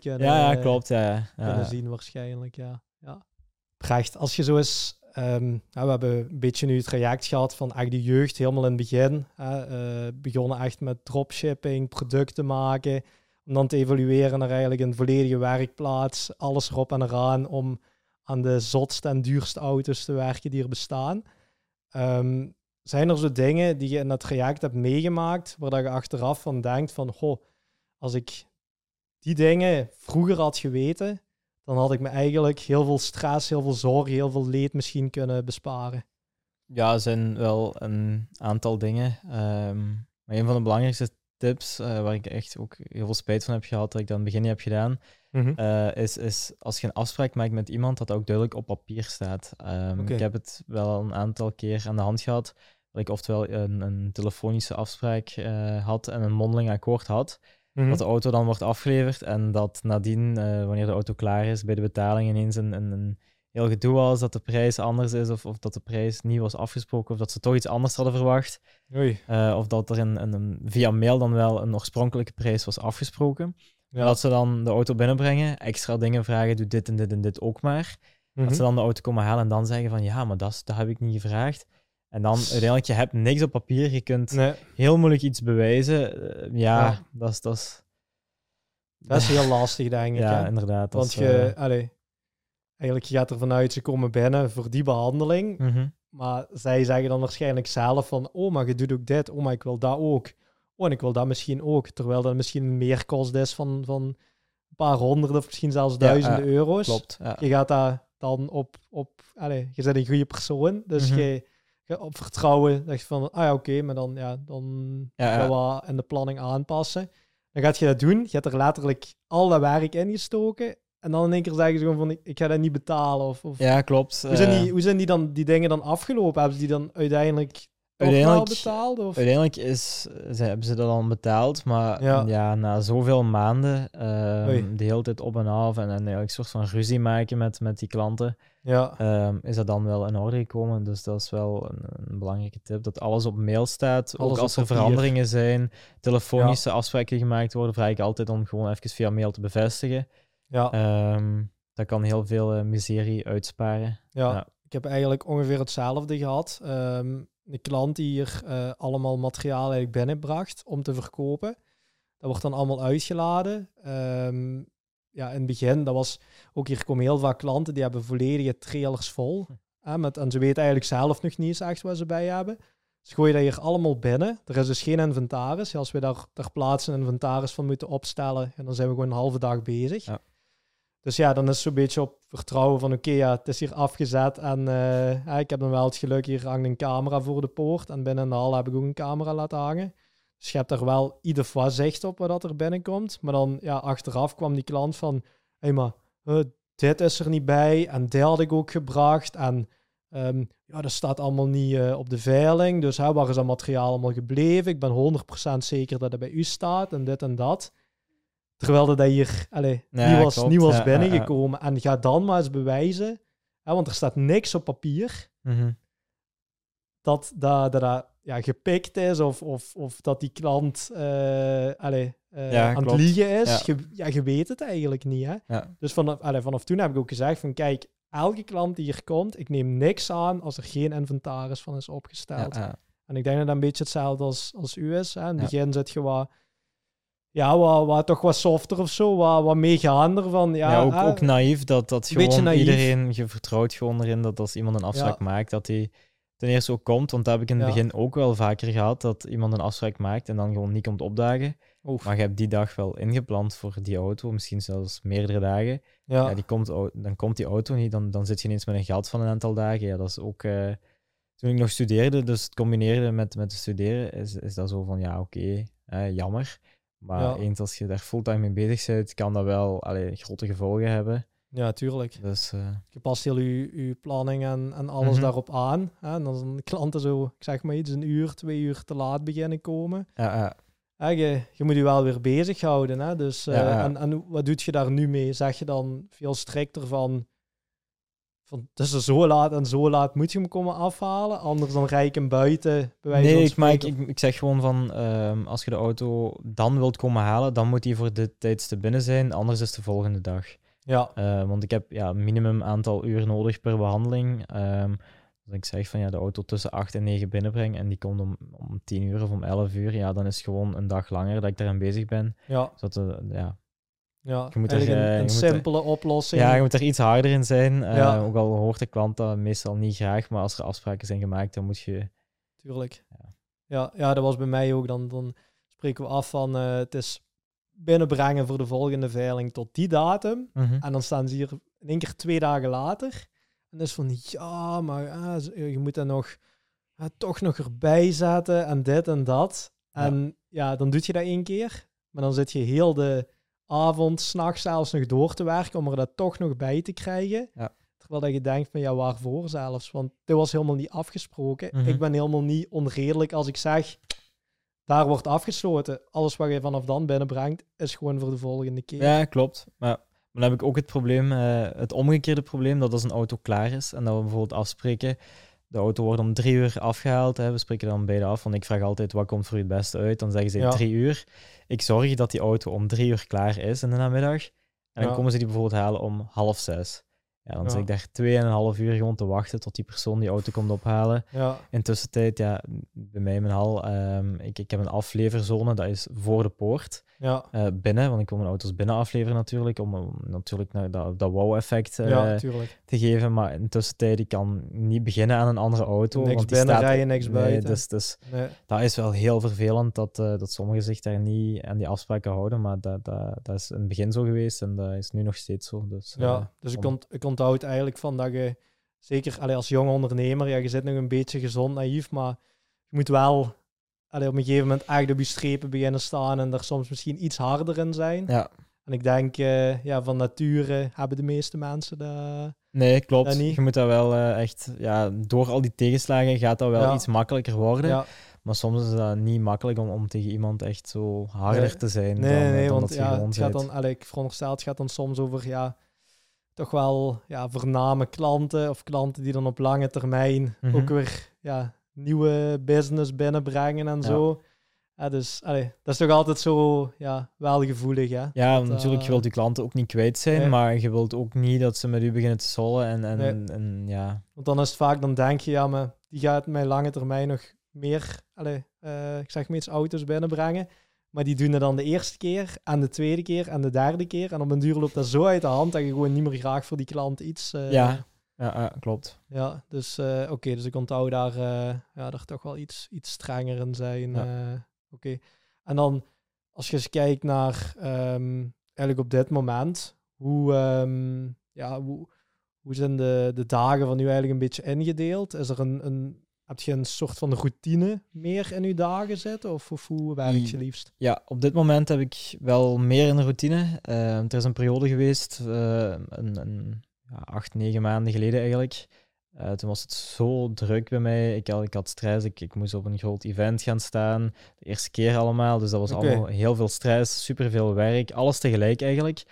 kunnen, Ja, ja, klopt. Ja, kunnen zien waarschijnlijk, ja. ja. Precht, als je zo eens... ja, we hebben een beetje nu het traject gehad van echt de jeugd helemaal in het begin. begonnen echt met dropshipping, producten maken. Om dan te evalueren naar eigenlijk een volledige werkplaats. Alles erop en eraan om aan de zotste en duurste auto's te werken die er bestaan. Ehm, zijn er zo dingen die je in dat traject hebt meegemaakt, waar dat je achteraf van denkt van, goh, als ik die dingen vroeger had geweten, dan had ik me eigenlijk heel veel stress, heel veel zorgen, heel veel leed misschien kunnen besparen. Ja, zijn wel een aantal dingen. Ehm, maar een van de belangrijkste tips, eh, waar ik echt ook heel veel spijt van heb gehad, dat ik dat in het begin niet heb gedaan, eh, is, is als je een afspraak maakt met iemand, dat dat ook duidelijk op papier staat. Ehm. Ik heb het wel een aantal keer aan de hand gehad, dat ik oftewel een, een telefonische afspraak eh, had en een mondeling akkoord had, Mhm. dat de auto dan wordt afgeleverd en dat nadien, wanneer de auto klaar is, bij de betaling ineens een, een, een heel gedoe was, dat de prijs anders is of, of dat de prijs niet was afgesproken of dat ze toch iets anders hadden verwacht. Oei. eh, of dat er een, via mail dan wel een oorspronkelijke prijs was afgesproken. Ja. Dat ze dan de auto binnenbrengen, extra dingen vragen, doe dit en dit en dit ook maar. Mhm. Dat ze dan de auto komen halen en dan zeggen van ja, maar dat, is- dat heb ik niet gevraagd. En dan uiteindelijk, je hebt niks op papier, je kunt Nee, heel moeilijk iets bewijzen. Eh, ja, Ja. dat is... Dat is dat is heel lastig, denk ik. ja, hè? inderdaad. Want je, allee, eigenlijk je gaat ervan uit, ze komen binnen voor die behandeling. mhm. Maar zij zeggen dan waarschijnlijk zelf van, oh, maar je doet ook dit. Oh, maar ik wil dat ook. Oh, en ik wil dat misschien ook. Terwijl dat misschien een meerkost is van, van een paar honderd of misschien zelfs duizenden ja, euro's. Klopt. Ja. Je gaat daar dan op, op allee, je bent een goede persoon. Dus Mhm. je, je op vertrouwen zeg je van, ah ja, oké, maar dan, ja, dan gaan we wat in de planning aanpassen. Dan gaat je dat doen. Je hebt er letterlijk al dat werk in gestoken. En dan in één keer zeggen ze gewoon van, ik, ik ga dat niet betalen. Of, of ja, klopt. hoe, zijn Eh, die, hoe zijn die, dan, die dingen dan afgelopen? Hebben ze die dan uiteindelijk Uiteindelijk- betaald? Of? Uiteindelijk is, ze, hebben ze dat al betaald, maar ja. Ja. na zoveel maanden, Oei. de hele tijd op en af en, en eigenlijk een soort van ruzie maken met, met die klanten, Ja, ehm, is dat dan wel in orde gekomen. Dus dat is wel een, een belangrijke tip, dat alles op mail staat. Alles ook als er papier. veranderingen zijn, telefonische afspraken gemaakt worden, vraag ik altijd om gewoon even via mail te bevestigen. Ja, Ehm, dat kan heel veel eh, miserie uitsparen. ja. ja. Ik heb eigenlijk ongeveer hetzelfde gehad. Ehm een klant die hier eh, allemaal materiaal eigenlijk binnenbracht om te verkopen. Dat wordt dan allemaal uitgeladen. Ehm, ja, in het begin, dat was ook hier komen heel vaak klanten die hebben volledige trailers vol. Hè, met, en ze weten eigenlijk zelf nog niet eens echt wat ze bij hebben. Ze gooien dat hier allemaal binnen. Er is dus geen inventaris. Als we daar ter plaatse een inventaris van moeten opstellen, en dan zijn we gewoon een halve dag bezig. Ja. Dus ja, dan is het zo'n beetje op vertrouwen van oké, ja, het is hier afgezet en eh, ik heb dan wel het geluk, hier hangt een camera voor de poort en binnen de hal heb ik ook een camera laten hangen. Dus je hebt er wel ieder geval zicht op wat er binnenkomt. Maar dan, ja, achteraf kwam die klant van, hé hey, maar eh, dit is er niet bij en dit had ik ook gebracht en ehm, ja, dat staat allemaal niet eh, op de veiling. Dus hè, waar is dat materiaal allemaal gebleven? Ik ben 100% zeker dat het bij u staat en dit en dat. Terwijl dat hier allee, Ja, niet was, klopt. niet was Ja, ja, ja. binnengekomen. En ga dan maar eens bewijzen, hè, want er staat niks op papier, Mhm. dat dat, dat, dat ja, gepikt is of, of, of dat die klant eh, allee, eh, aan het liegen is. Ja. Je, ja, je weet het eigenlijk niet. Hè? Dus vanaf, allee, vanaf toen heb ik ook gezegd van kijk, elke klant die hier komt, ik neem niks aan als er geen inventaris van is opgesteld. En ik denk dat dat een beetje hetzelfde als, als u is. Hè. In het begin zit je wat, ja, wat, wat toch wat softer of zo, wat, wat meegaander van, ja, Ja, ook, hè, ook naïef dat, dat gewoon naïef. iedereen, je vertrouwt gewoon erin dat als iemand een afspraak Ja. maakt, dat hij ten eerste ook komt. Want dat heb ik in het Ja. begin ook wel vaker gehad, dat iemand een afspraak maakt en dan gewoon niet komt opdagen. Oef. Maar je hebt die dag wel ingepland voor die auto, misschien zelfs meerdere dagen. Ja. ja, die komt, dan komt die auto niet, dan, dan zit je ineens met een gat van een aantal dagen. Ja, dat is ook... eh, toen ik nog studeerde, dus het combineerde met, met studeren, is, is dat zo van, ja, oké, eh, jammer. Maar Ja. eens als je daar fulltime mee bezig bent, kan dat wel allee, grote gevolgen hebben. ja, tuurlijk. Dus eh, Je past heel je, je planning en, en alles Mhm. daarop aan. Hè. En als een klanten zo, ik zeg maar iets, een uur, twee uur te laat beginnen komen. ja, ja. Hè, je, je moet je wel weer bezighouden. Hè? Dus, eh, Ja, ja. En, en wat doe je daar nu mee? Zeg je dan veel strikter van, van tussen zo laat en zo laat moet je hem komen afhalen? Anders dan rij ik hem buiten. bij wijze Nee, ik, maar ik, zeg gewoon van, ehm, als je de auto dan wilt komen halen, dan moet die voor dit tijdstip binnen zijn, anders is de volgende dag. Ja, Eh, want ik heb ja, minimum aantal uur nodig per behandeling. Ehm dus ik zeg van ja, de auto tussen 8 en 9 binnenbreng en die komt om, om 10 uur of om 11 uur, ja, dan is het gewoon een dag langer dat ik daaraan bezig ben. ja, Zodat, ja, ja. Je moet er, Eigenlijk een, eh, een je moet er- simpele oplossing. ja, je moet er iets harder in zijn. Eh, Ja. Ook al hoort de klant dat meestal niet graag, maar als er afspraken zijn gemaakt, dan moet je... Tuurlijk. Ja. Ja, ja, dat was bij mij ook. Dan, dan spreken we af van eh, het is binnenbrengen voor de volgende veiling tot die datum. En dan staan ze hier in één keer twee dagen later. En dan is van, ja, maar je moet dat nog toch nog erbij zetten en dit en dat. Ja. En ja, dan doe je dat één keer. Maar dan zit je heel de avond, s'nachts zelfs nog door te werken om er dat toch nog bij te krijgen. Ja. Terwijl dat je denkt van, ja, waarvoor zelfs? Want dit was helemaal niet afgesproken. Mhm. Ik ben helemaal niet onredelijk als ik zeg, daar wordt afgesloten. Alles wat je vanaf dan binnenbrengt, is gewoon voor de volgende keer. Ja, klopt. Maar, maar dan heb ik ook het probleem, eh, het omgekeerde probleem, dat als een auto klaar is en dat we bijvoorbeeld afspreken, de auto wordt om drie uur afgehaald, hè, we spreken dan beide af, want ik vraag altijd wat komt voor je het beste uit, dan zeggen ze Ja. drie uur. Ik zorg dat die auto om drie uur klaar is in de namiddag en dan Ja. komen ze die bijvoorbeeld halen om half zes. Ja, dan Ja. zit ik daar tweeënhalf uur gewoon te wachten tot die persoon die auto komt ophalen. Ja, In tussentijd, ja, bij mij in mijn hal, ehm, ik, ik heb een afleverzone, dat is voor de poort ja, eh, binnen, want ik wil mijn auto's binnen afleveren natuurlijk, om, natuurlijk naar dat, dat wow-effect eh, ja, te geven. Maar in tussentijd, ik kan niet beginnen aan een andere auto. Niks want die binnen staat, rijden, niks nee, buiten. Dus, dus Nee. dat is wel heel vervelend dat, eh, dat sommigen zich daar niet aan die afspraken houden. Maar dat, dat, dat is in het begin zo geweest en dat is nu nog steeds zo. Dus, Ja, dus ik, ont, ik onthoud eigenlijk van dat je, zeker allee, als jonge ondernemer, ja, je zit nog een beetje gezond naïef, maar je moet wel allee, op een gegeven moment echt op je strepen beginnen staan en er soms misschien iets harder in zijn. ja, En ik denk, eh, ja, van nature hebben de meeste mensen dat... nee, klopt. Dat niet. Je moet dat wel eh, echt, ja, door al die tegenslagen gaat dat wel Ja. iets makkelijker worden. Ja, Maar soms is dat niet makkelijk om, om tegen iemand echt zo harder Nee. te zijn nee, dan, eh, nee, dan want dat ja, het gaat dan, allee, ik veronderstel, het gaat dan soms over, ja, toch wel ja, voorname klanten of klanten die dan op lange termijn Mhm. ook weer ja, nieuwe business binnenbrengen en zo. Ja, dus allee, dat is toch altijd zo ja, wel gevoelig, hè? Ja, Dat, natuurlijk, je eh, wilt je klanten ook niet kwijt zijn, nee. maar je wilt ook niet dat ze met u beginnen te sollen. En, en, Nee. en ja, Want dan is het vaak, dan denk je, ja, maar die gaat mij lange termijn nog meer, allee, eh, ik zeg maar iets, auto's binnenbrengen. Maar die doen het dan de eerste keer en de tweede keer en de derde keer. En op een duur loopt dat zo uit de hand dat je gewoon niet meer graag voor die klant iets... eh, Ja. Ja, ja, klopt. Ja, dus eh, oké, dus ik onthoud daar, eh, ja, daar toch wel iets, iets strenger in zijn. Eh, oké. En dan, als je eens kijkt naar ehm, eigenlijk op dit moment, hoe, ehm, ja, hoe, hoe zijn de, de dagen van u eigenlijk een beetje ingedeeld? Is er een, een, heb je een soort van routine meer in uw dagen zitten? Of, of hoe werkt je liefst? Ja, op dit moment heb ik wel meer een routine. Eh, er is een periode geweest, een, een, acht, negen maanden geleden eigenlijk. Eh, toen was het zo druk bij mij. Ik had, ik had stress. Ik, ik moest op een groot event gaan staan. De eerste keer allemaal. Dus dat was allemaal heel veel stress, superveel werk. Alles tegelijk eigenlijk.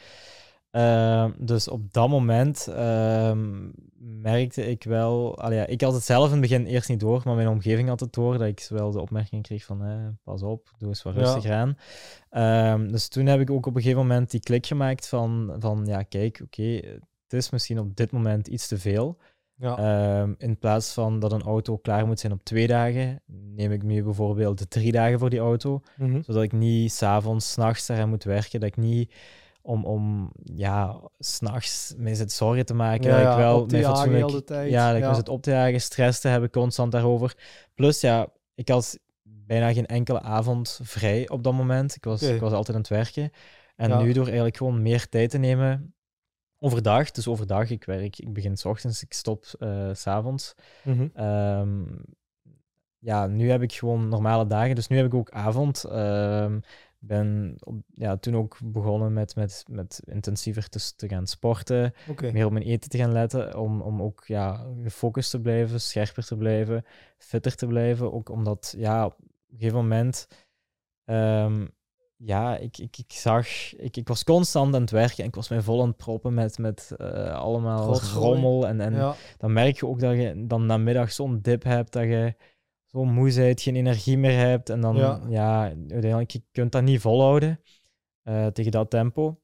Eh, dus op dat moment ehm, merkte ik wel... allee, ik had het zelf in het begin eerst niet door, maar mijn omgeving had het door. Dat ik wel de opmerking kreeg van, eh, pas op, doe eens wat Ja. rustiger aan. Ehm, dus toen heb ik ook op een gegeven moment die klik gemaakt van, van ja, kijk, oké, het is misschien op dit moment iets te veel. Ja. Ehm, in plaats van dat een auto klaar moet zijn op twee dagen, neem ik nu bijvoorbeeld de drie dagen voor die auto. Mhm. Zodat ik niet s'avonds, s'nachts daaraan moet werken. Dat ik niet om, om ja, s'nachts mee zit zorgen te maken. Ja, dat ik wel mij jagen fatsoenlijk- tijd. Ja, dat ik Ja. me zit op te jagen, stress te hebben constant daarover. Plus, ja, ik had bijna geen enkele avond vrij op dat moment. Ik was, ik was altijd aan het werken. En nu door eigenlijk gewoon meer tijd te nemen overdag. Dus overdag, ik werk, ik begin s ochtends, ik stop eh, s s'avonds. Mhm. Ehm, ja, nu heb ik gewoon normale dagen, dus nu heb ik ook avond. Ehm ben op, ja, toen ook begonnen met, met, met intensiever te, te gaan sporten, meer op mijn eten te gaan letten, om, om ook ja, gefocust te blijven, scherper te blijven, fitter te blijven. Ook omdat, ja, op een gegeven moment, ehm, ja, ik, ik, ik zag, ik, ik was constant aan het werken en ik was mij vol aan het proppen met, met eh, allemaal rommel en, en ja. dan merk je ook dat je dan namiddag zo'n dip hebt, dat je zo moe bent, geen energie meer hebt. En dan, Ja. ja, uiteindelijk, je kunt dat niet volhouden eh, tegen dat tempo.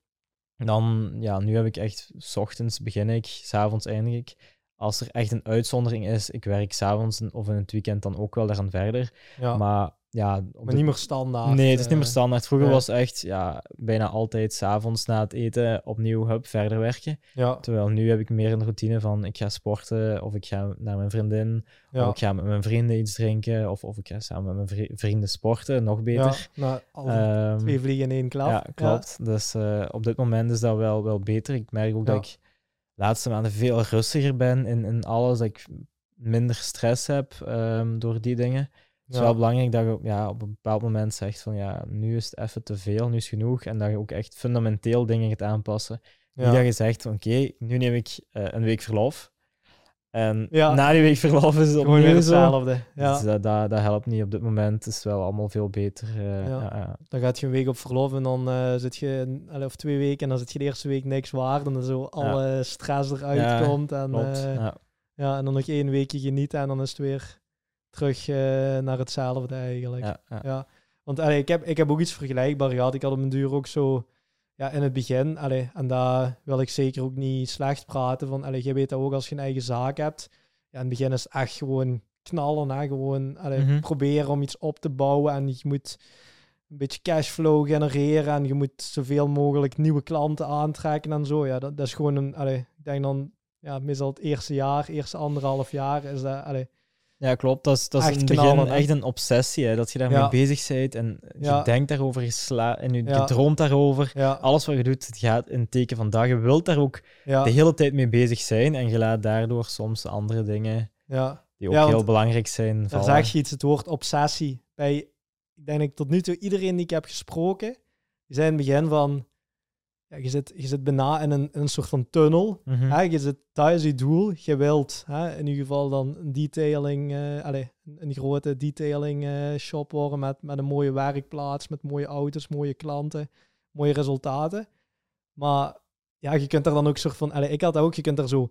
Dan, ja, nu heb ik echt, s ochtends begin ik, s'avonds eindig ik. Als er echt een uitzondering is, ik werk s'avonds of in het weekend dan ook wel daaraan verder. ja. Maar ja, de- niet meer standaard. Nee, het is niet meer eh, standaard. Vroeger was echt ja, bijna altijd s'avonds na het eten opnieuw hup, verder werken. Ja, Terwijl nu heb ik meer een routine van ik ga sporten of ik ga naar mijn vriendin of ik ga met mijn vrienden iets drinken of, of ik ga samen met mijn vri- vrienden sporten, nog beter. Ja, nou, Ehm, twee vliegen in één klap. ja, klopt. Dus eh, op dit moment is dat wel, wel beter. Ik merk ook dat ik de laatste maanden veel rustiger ben in, in alles, dat ik minder stress heb ehm, door die dingen. Het is wel belangrijk dat je ja, op een bepaald moment zegt van ja, nu is het even te veel, nu is het genoeg. En dat je ook echt fundamenteel dingen gaat aanpassen. Niet dat je zegt oké, nu neem ik eh, een week verlof. En Ja. na die week verlof is het weer opnieuw zo. hetzelfde. Ja. Dus dat, dat, dat helpt niet op dit moment. Het is wel allemaal veel beter. eh, Ja. Dan gaat je een week op verlof en dan eh, zit je, of twee weken, en dan zit je de eerste week niks waard. En dan zo alle stress eruit komt. En, ja, en dan nog één weekje genieten en dan is het weer terug eh, naar hetzelfde eigenlijk. Ja, ja. Ja, want allee, ik, heb, ik heb ook iets vergelijkbaar gehad. Ik had op mijn duur ook zo, ja, in het begin, allee, en daar wil ik zeker ook niet slecht praten van, allee, je weet dat ook als je een eigen zaak hebt. Ja, in het begin is het echt gewoon knallen, hè? gewoon allee, Mhm. proberen om iets op te bouwen en je moet een beetje cashflow genereren en je moet zoveel mogelijk nieuwe klanten aantrekken en zo. Ja, dat, dat is gewoon een, allee, ik denk dan, ja, meestal het eerste jaar, eerste anderhalf jaar is dat, allee, Ja, klopt. Dat is, dat is Echt in het begin echt een obsessie, hè, dat je daarmee Ja. bezig bent en je denkt daarover, je, sla en je, droomt daarover. Alles wat je doet, het gaat in het teken van dag. Je wilt daar ook de hele tijd mee bezig zijn en je laat daardoor soms andere dingen ja. die ook heel belangrijk zijn Daar vallen. zeg je iets, het woord obsessie. Bij, ik denk ik tot nu toe iedereen die ik heb gesproken, die zei in het begin van, ja, je, zit, je zit bijna in een, in een soort van tunnel. Mhm. Hè? Je zit, dat is je doel. Je wilt hè, in ieder geval dan een detailing, eh allez, een, grote detailing eh, shop worden met, met een mooie werkplaats, met mooie auto's, mooie klanten, mooie resultaten. Maar ja, je kunt er dan ook soort van, allez, ik had dat ook, je kunt er zo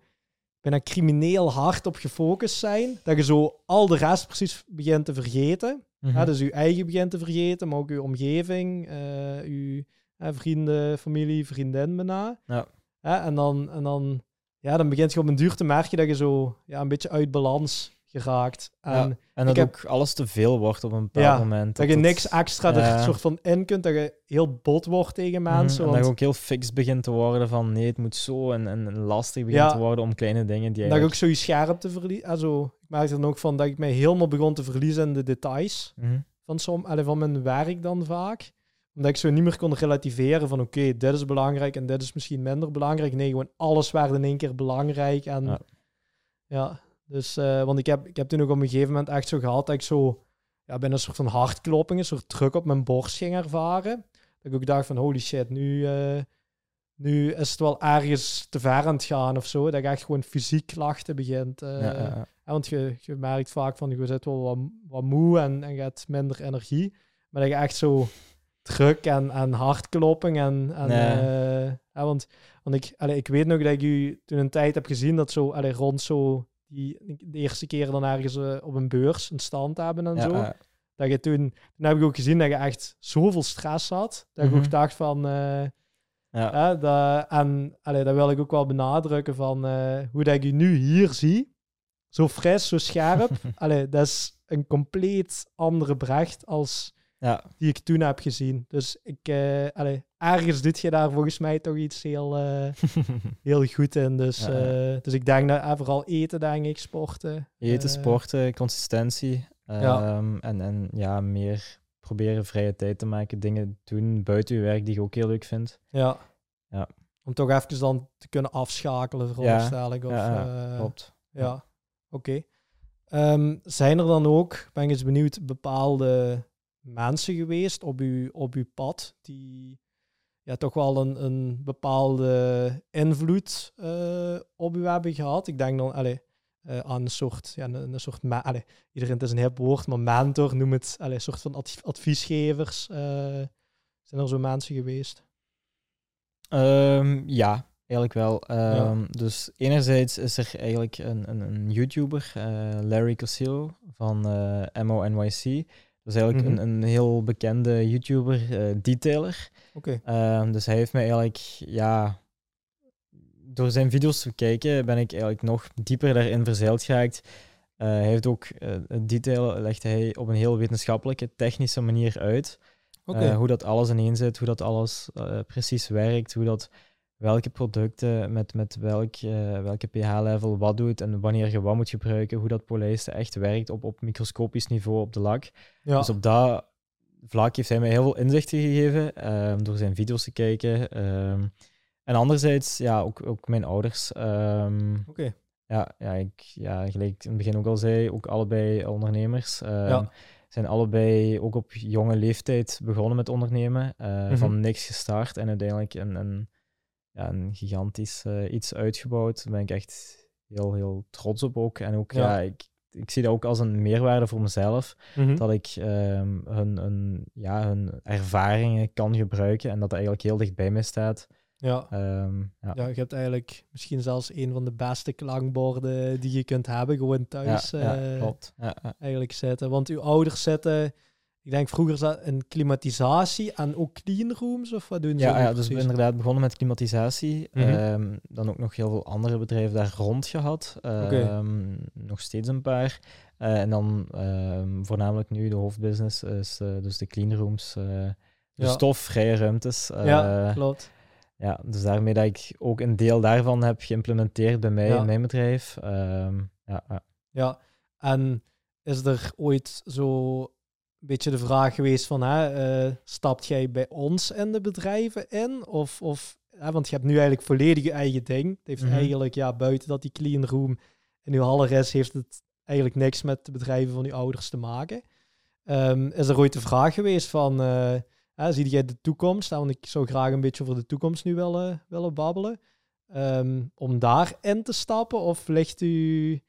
bijna crimineel hard op gefocust zijn, dat je zo al de rest precies begint te vergeten. Mhm. Ja, dus je eigen begint te vergeten, maar ook je omgeving, eh je hè, vrienden, familie, vriendin bijna. Ja. Hè, en dan, en dan, ja, dan begint je op een duur te merken dat je zo ja, een beetje uit balans geraakt. En Ja, en dat heb- ook alles te veel wordt op een bepaald Ja, moment. dat je het- niks extra Ja. er soort van in kunt, dat je heel bot wordt tegen Mhm, mensen. En dat je ook heel fix begint te worden van nee, het moet zo en, en lastig begint te worden om kleine dingen die dat je ook zo je scherpte verliest. Also, ik merkte dan ook van dat ik mij helemaal begon te verliezen in de details. Mhm. van, som, van mijn werk dan vaak. Omdat ik zo niet meer kon relativeren van oké, dit is belangrijk en dit is misschien minder belangrijk. Nee, gewoon alles werd in één keer belangrijk. En ja, Ja. dus, eh, want ik heb, ik heb toen ook op een gegeven moment echt zo gehad dat ik zo ja, bij een soort van hartklopping, een soort druk op mijn borst ging ervaren. Dat ik ook dacht van holy shit, nu, eh, nu is het wel ergens te ver aan het gaan of zo. Dat ik echt gewoon fysiek klachten begint. eh, Ja, ja, ja. ja, want je, je merkt vaak van je zit wel wat, wat moe en, en je hebt minder energie. Maar dat je echt zo druk en, en hartklopping en... en Nee. eh, want want ik, allee, ik weet nog dat ik u toen een tijd heb gezien dat zo allee, rond zo die de eerste keer dan ergens eh, op een beurs een stand hebben en Ja, zo. Dat je toen, toen heb ik ook gezien dat je echt zoveel stress had. Dat ik Mhm. ook dacht van, eh, Ja. Dat, en allee, dat wil ik ook wel benadrukken van hoe dat ik je nu hier zie. Zo fris, zo scherp. allee, dat is een compleet andere Brecht als Ja, die ik toen heb gezien. Dus ik, eh, allee, ergens doet je daar volgens mij toch iets heel, eh, heel goed in. Dus, Ja, eh, dus ik denk dat vooral eten, denk ik, sporten. Eten, sporten, consistentie. Ja. ehm, en, en ja, meer proberen vrije tijd te maken. Dingen doen buiten je werk die je ook heel leuk vindt. Ja. Ja. Om toch even dan te kunnen afschakelen, veronderstel ik. Of, Ja, ja, Klopt. Ja, oké. Ehm, zijn er dan ook, ben ik eens benieuwd, bepaalde mensen geweest op uw, op uw pad die ja, toch wel een, een bepaalde invloed eh, op u hebben gehad? Ik denk dan allee, eh, aan een soort, ja, een, een soort allee, iedereen het is een hip woord, maar mentor, noem het, allee, een soort van adv- adviesgevers. eh, zijn er zo mensen geweest? Ehm, ja, eigenlijk wel. Ehm, Dus enerzijds is er eigenlijk een, een, een YouTuber, Larry Cosillo van MONYC. Dat is eigenlijk Mhm. een, een heel bekende YouTuber, eh, detailer. Oké, Ehm, dus hij heeft mij eigenlijk, ja, door zijn video's te kijken, ben ik eigenlijk nog dieper daarin verzeild geraakt. Eh, hij heeft ook eh, het detail, legt hij op een heel wetenschappelijke, technische manier uit. Eh, hoe dat alles ineen zit, hoe dat alles eh, precies werkt, hoe dat welke producten met, met welk, eh, welke pH-level wat doet en wanneer je wat moet gebruiken, hoe dat polijsten echt werkt op, op microscopisch niveau op de lak. ja. Dus op dat vlak heeft hij mij heel veel inzichten gegeven ehm, door zijn video's te kijken. ehm. en anderzijds, ja, ook, ook mijn ouders. ehm, Oké. ja, ja, ik, ja, gelijk ik in het begin ook al zei, ook allebei ondernemers. Ja. Zijn allebei ook op jonge leeftijd begonnen met ondernemen. eh, Mhm. Van niks gestart en uiteindelijk een, een, ja, een gigantisch eh, iets uitgebouwd. Daar ben ik echt heel, heel trots op ook. En ook, Ja. ja, ik, ik zie dat ook als een meerwaarde voor mezelf. Mhm. Dat ik ehm, hun, hun, ja, hun ervaringen kan gebruiken en dat dat eigenlijk heel dicht bij mij staat. ja. Ehm, ja. Ja, je hebt eigenlijk misschien zelfs een van de beste klankborden die je kunt hebben, gewoon thuis ja, ja, eh, klopt. Ja, ja. eigenlijk zitten. Want uw ouders zitten, ik denk vroeger zat een klimatisatie en ook cleanrooms, of wat doen ze Ja, ja, dus we inderdaad begonnen met klimatisatie. Mhm. Ehm, dan ook nog heel veel andere bedrijven daar rond gehad. Ehm, Nog steeds een paar. Eh, en dan ehm, voornamelijk nu de hoofdbusiness is eh, dus de cleanrooms. eh de Ja. stofvrije ruimtes. ja, klopt. ja, dus daarmee dat ik ook een deel daarvan heb geïmplementeerd bij mij Ja. in mijn bedrijf. Ja, ja. En is er ooit zo beetje de vraag geweest van, hè, eh, stapt jij bij ons in de bedrijven in? Of, of hè, want je hebt nu eigenlijk volledig je eigen ding. Het heeft Mhm. eigenlijk, ja, buiten dat die clean room in uw haller is, heeft het eigenlijk niks met de bedrijven van uw ouders te maken. Ehm, is er ooit de vraag geweest van, eh, hè, zie jij de toekomst? Want ik zou graag een beetje over de toekomst nu willen, willen babbelen. Ehm, om daarin te stappen? Of ligt u...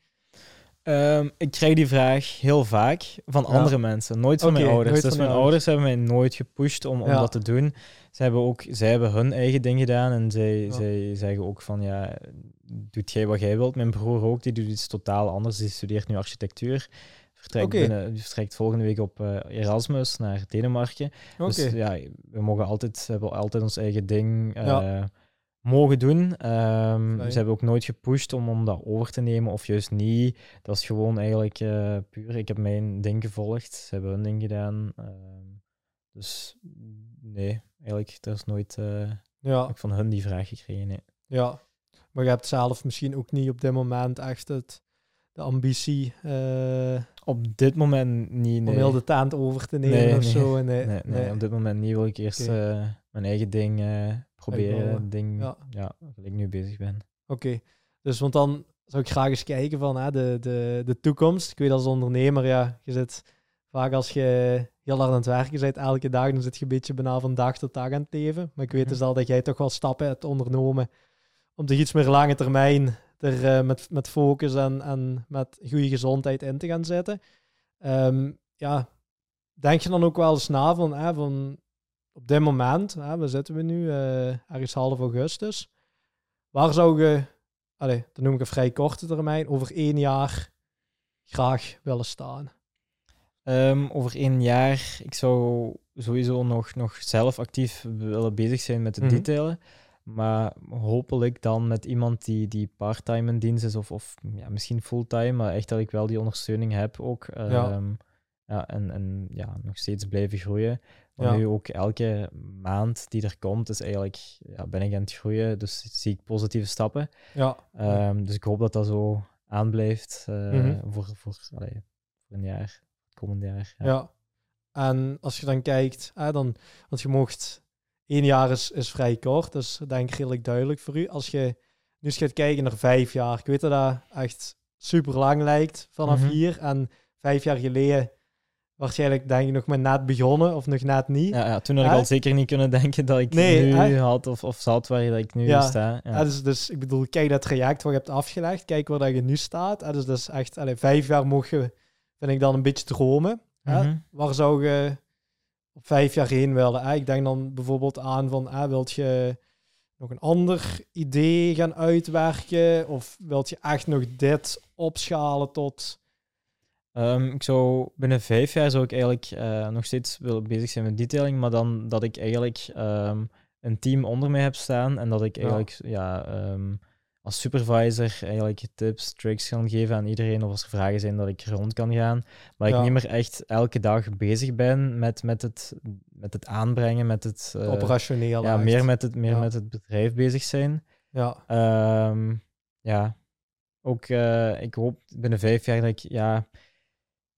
Ehm, ik krijg die vraag heel vaak van Ja. andere mensen, nooit van mijn ouders. Dus mijn ouders hebben mij nooit gepusht om, om Ja. dat te doen. Ze hebben ook zij hebben hun eigen ding gedaan en zij, Ja. zij zeggen ook van ja, doet jij wat jij wilt. Mijn broer ook, die doet iets totaal anders. Die studeert nu architectuur. Vertrekt, binnen, die vertrekt volgende week op eh, Erasmus naar Denemarken. Dus ja, we mogen altijd, hebben altijd ons eigen ding eh. Mogen doen. Fijn. ze hebben ook nooit gepusht om, om dat over te nemen of juist niet. Dat is gewoon eigenlijk eh, puur. Ik heb mijn ding gevolgd, ze hebben hun ding gedaan. Ehm, dus nee, eigenlijk, er is nooit eh, Ja, van hun die vraag gekregen. Nee. ja. Maar je hebt zelf misschien ook niet op dit moment echt het, de ambitie eh, Op dit moment niet. Nee. om heel de tent over te nemen Nee, of nee. zo. Nee, nee, op dit moment niet. Wil ik eerst mijn eigen ding proberen. Ding, Ja. ja. waar ik nu bezig ben. Oké, dus want dan zou ik graag eens kijken van hè, de, de, de toekomst. Ik weet als ondernemer, ja, je zit vaak als je heel hard aan het werken bent elke dag, dan zit je een beetje bijna van dag tot dag aan het leven. Maar ik weet Mhm. dus al dat jij toch wel stappen hebt ondernomen om toch iets meer lange termijn er eh, met, met focus en, en met goede gezondheid in te gaan zetten. Ehm, ja, denk je dan ook wel eens na van, hè, van op dit moment, hè, waar zitten we nu, eh ergens half augustus, waar zou je allee, dan noem ik een vrij korte termijn, over één jaar graag willen staan. Ehm, over één jaar, ik zou sowieso nog, nog zelf actief willen bezig zijn met het Mhm. detailen. Maar hopelijk dan met iemand die, die part-time in dienst is, of, of ja, misschien fulltime, maar echt dat ik wel die ondersteuning heb ook. Ja. Ehm, ja, en, en ja, nog steeds blijven groeien. Nu ook elke maand die er komt, is eigenlijk, ja, ben ik aan het groeien, dus zie ik positieve stappen. Ja. Ehm, dus ik hoop dat dat zo aanblijft eh, Mhm. voor, voor, allee, voor een jaar, het komende jaar. Ja. Ja. En als je dan kijkt, hè, dan, want je mocht één jaar is, is vrij kort, dus denk ik redelijk duidelijk voor u. Als je nu eens gaat kijken naar vijf jaar, ik weet dat dat echt super lang lijkt vanaf Mhm. hier. En vijf jaar geleden waarschijnlijk denk ik nog maar net begonnen of nog net niet. Ja, ja, toen had ik al zeker niet kunnen denken dat ik Nee, nu hè? had of, of zat waar dat ik nu Ja. sta. Ja. Ja, dus, dus ik bedoel, kijk dat traject wat je hebt afgelegd, kijk waar dat je nu staat. dus dat is echt, allee, vijf jaar mogen we, vind ik dan een beetje dromen. Mhm. Waar zou je op vijf jaar heen willen? Ik denk dan bijvoorbeeld aan van, hè, wilt je nog een ander idee gaan uitwerken? Of wilt je echt nog dit opschalen tot... Ehm, ik zou binnen vijf jaar zou ik eigenlijk eh, nog steeds willen bezig zijn met detailing, maar dan dat ik eigenlijk ehm, een team onder mij heb staan en dat ik eigenlijk ja, ehm, als supervisor eigenlijk tips, tricks kan geven aan iedereen of als er vragen zijn dat ik rond kan gaan. Maar Ja. ik niet meer echt elke dag bezig ben met, met, het, met het aanbrengen, met het... eh, operationeel ja, echt. meer met, het, meer Ja. met het bedrijf bezig zijn. Ja, ja, ook eh, ik hoop binnen vijf jaar dat ik ja,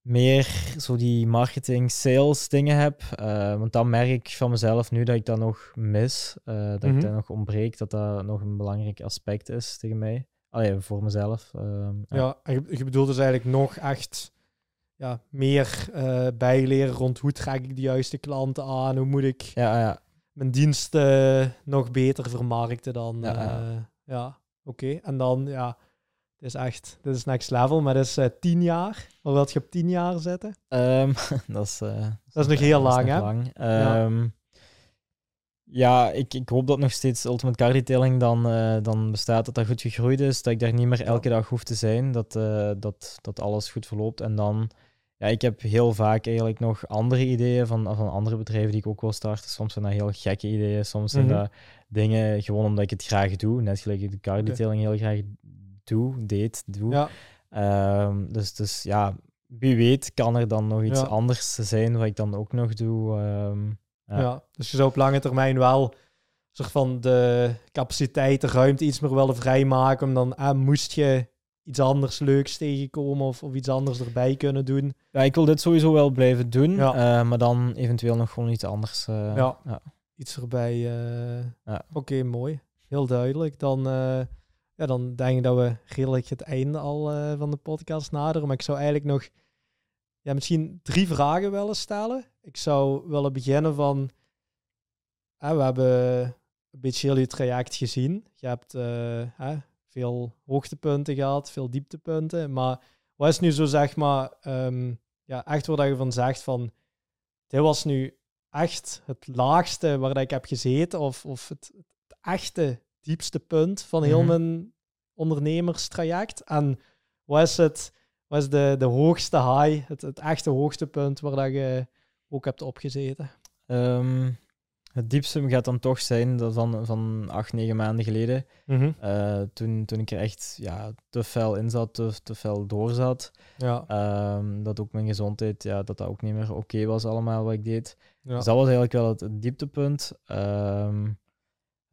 meer zo die marketing, sales dingen heb. Eh, want dan merk ik van mezelf nu dat ik dat nog mis. eh, dat Mhm. ik dat nog ontbreek, dat dat nog een belangrijk aspect is tegen mij. Allee, voor mezelf. ehm, ja. ja. je, je bedoelt dus eigenlijk nog echt ja, meer eh, bijleren rond hoe trek ik de juiste klanten aan, hoe moet ik Ja, ja. mijn diensten nog beter vermarkten dan. Ja, Ja, ja. ja. oké. En dan, ja, dit is echt, dit is next level, maar dat is eh, tien jaar. Waar wil je op tien jaar zitten? Ehm, dat is, eh, Dat is nog heel lang, hè? lang. Ja. Ehm, ja, ik, ik hoop dat nog steeds Ultimate Car Detailing dan, eh, dan bestaat, dat dat goed gegroeid is, dat ik daar niet meer elke dag hoef te zijn, dat, dat, dat alles goed verloopt. En dan, ja, ik heb heel vaak eigenlijk nog andere ideeën van, van andere bedrijven die ik ook wil starten. Soms zijn dat heel gekke ideeën, soms zijn Mhm. dat dingen gewoon omdat ik het graag doe, net gelijk ik de car detailing heel graag doe, deed, doe. Ja, Ehm, dus, dus ja, wie weet kan er dan nog iets Ja. anders zijn wat ik dan ook nog doe. ehm, ja. Ja. dus je zou op lange termijn wel soort van de capaciteit, de ruimte iets meer willen vrijmaken. Om dan, ah, moest je iets anders leuks tegenkomen of, of iets anders erbij kunnen doen. ja, ik wil dit sowieso wel blijven doen, Ja. eh, maar dan eventueel nog gewoon iets anders. eh, Ja. ja. Iets erbij. eh, Ja. Oké, mooi. Heel duidelijk. Dan, eh, ja, dan denk ik dat we redelijk het einde al eh, van de podcast naderen. Maar ik zou eigenlijk nog ja, misschien drie vragen willen stellen. Ik zou willen beginnen van... we hebben een beetje je traject gezien. Je hebt eh, veel hoogtepunten gehad, veel dieptepunten. Maar wat is nu zo, zeg maar... ehm, ja, echt dat je van zegt van... Dit was nu echt het laagste waar ik heb gezeten. Of, of het, het echte diepste punt van heel Mhm. mijn ondernemerstraject. En wat is, het, wat is de, de hoogste high, het, het echte hoogtepunt waar dat je ook hebt opgezeten? Ehm, het diepste gaat dan toch zijn dat van, van acht, negen maanden geleden. eh, toen, toen ik er echt ja, te fel in zat, te, te fel door zat. Ja, Ehm, dat ook mijn gezondheid, ja, dat dat ook niet meer oké was allemaal wat ik deed. ja. Dus dat was eigenlijk wel het, het dieptepunt. Ehm,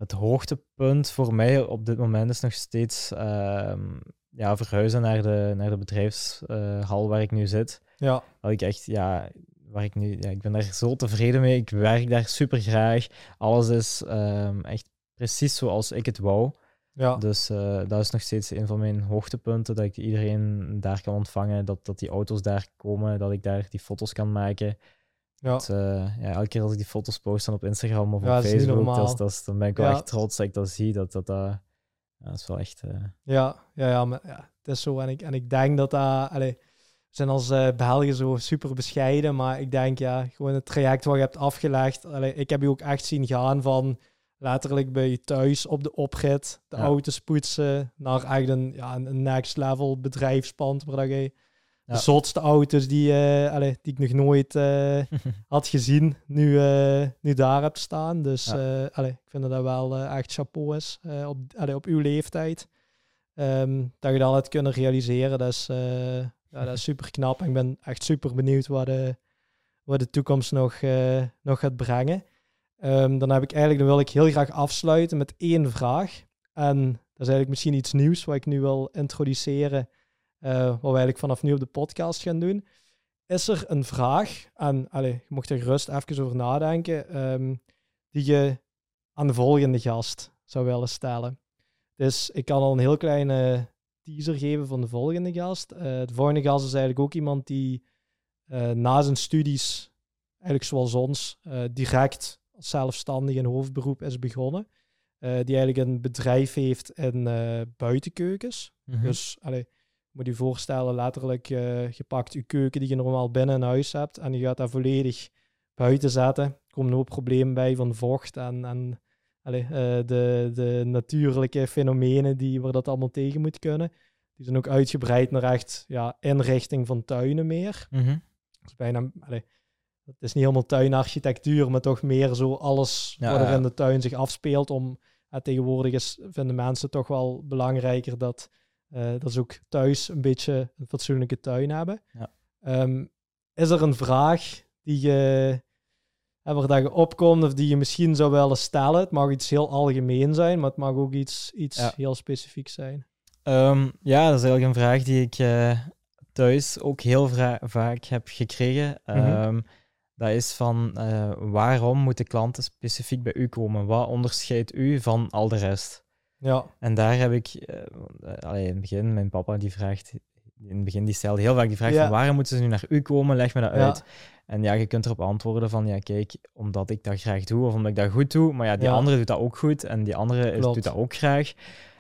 het hoogtepunt voor mij op dit moment is nog steeds ehm, ja, verhuizen naar de, naar de bedrijfshal waar ik nu zit. ja, Dat ik echt, ja, waar ik nu, ja, ik ben daar zo tevreden mee. Ik werk daar super graag. Alles is ehm, echt precies zoals ik het wou. ja. Dus eh, dat is nog steeds een van mijn hoogtepunten, dat ik iedereen daar kan ontvangen, dat, dat die auto's daar komen, dat ik daar die foto's kan maken. Ja. Eh, ja, elke keer als ik die foto's post dan op Instagram of Ja, op Facebook, dat is, dat is- dan ben ik wel echt trots dat ik dat zie. Dat, dat, dat, is wel echt... eh, Ja, ja, ja, maar ja, het is zo. En ik, en ik denk dat dat... Allee, we zijn als eh Belgen zo super bescheiden, maar ik denk, ja, gewoon het traject wat je hebt afgelegd. Allee, ik heb je ook echt zien gaan van letterlijk bij je thuis op de oprit, de Ja. auto's poetsen, naar echt een, ja, een next level bedrijfspand waar je de zotste auto's die, uh, allee, die ik nog nooit uh, had gezien, nu, uh, nu daar heb staan. Dus allee, ik vind dat dat wel echt chapeau is op, allee, op uw leeftijd. Um, dat je dat hebt kunnen realiseren, dat is, ja, dat is super knap. En ik ben echt super benieuwd wat de, wat de toekomst nog, nog gaat brengen. Um, dan heb ik eigenlijk, dan wil ik heel graag afsluiten met één vraag. En dat is eigenlijk misschien iets nieuws wat ik nu wil introduceren uh, wat we eigenlijk vanaf nu op de podcast gaan doen. Is er een vraag, en allez, je mocht er gerust even over nadenken, um, die je aan de volgende gast zou willen stellen? Dus ik kan al een heel kleine teaser geven van de volgende gast. Uh, de volgende gast is eigenlijk ook iemand die uh, na zijn studies, eigenlijk zoals ons, direct als zelfstandig in hoofdberoep is begonnen. die eigenlijk een bedrijf heeft in buitenkeukens. Mm -hmm. Dus allez, moet je voorstellen, letterlijk, uh, je pakt je keuken die je normaal binnen in huis hebt en je gaat daar volledig buiten zetten. Er komen no problemen bij van vocht en, en allez, uh, de, de natuurlijke fenomenen die, waar dat allemaal tegen moet kunnen. Die zijn ook uitgebreid naar echt ja, inrichting van tuinen meer. Mm -hmm. is bijna, allez, het is niet helemaal tuinarchitectuur, maar toch meer zo alles wat er in de tuin zich afspeelt. Om, uh, tegenwoordig is, vinden mensen toch wel belangrijker dat uh, dat ze ook thuis een beetje een fatsoenlijke tuin hebben. Ja. Um, is er een vraag die je, waar dat je opkomt of die je misschien zou willen stellen? Het mag iets heel algemeen zijn, maar het mag ook iets, iets ja. heel specifiek zijn. Um, ja, dat is eigenlijk een vraag die ik uh, thuis ook heel vaak heb gekregen. Mm -hmm. um, dat is van waarom moeten klanten specifiek bij u komen? Wat onderscheidt u van al de rest? Ja. En daar heb ik, uh, allee, in het begin, mijn papa die vraagt, in het begin die stelde heel vaak die vraag van waarom moeten ze nu naar u komen, leg me dat uit. En ja, je kunt erop antwoorden van ja, kijk, omdat ik dat graag doe of omdat ik dat goed doe, maar ja, die andere doet dat ook goed en die andere is, doet dat ook graag.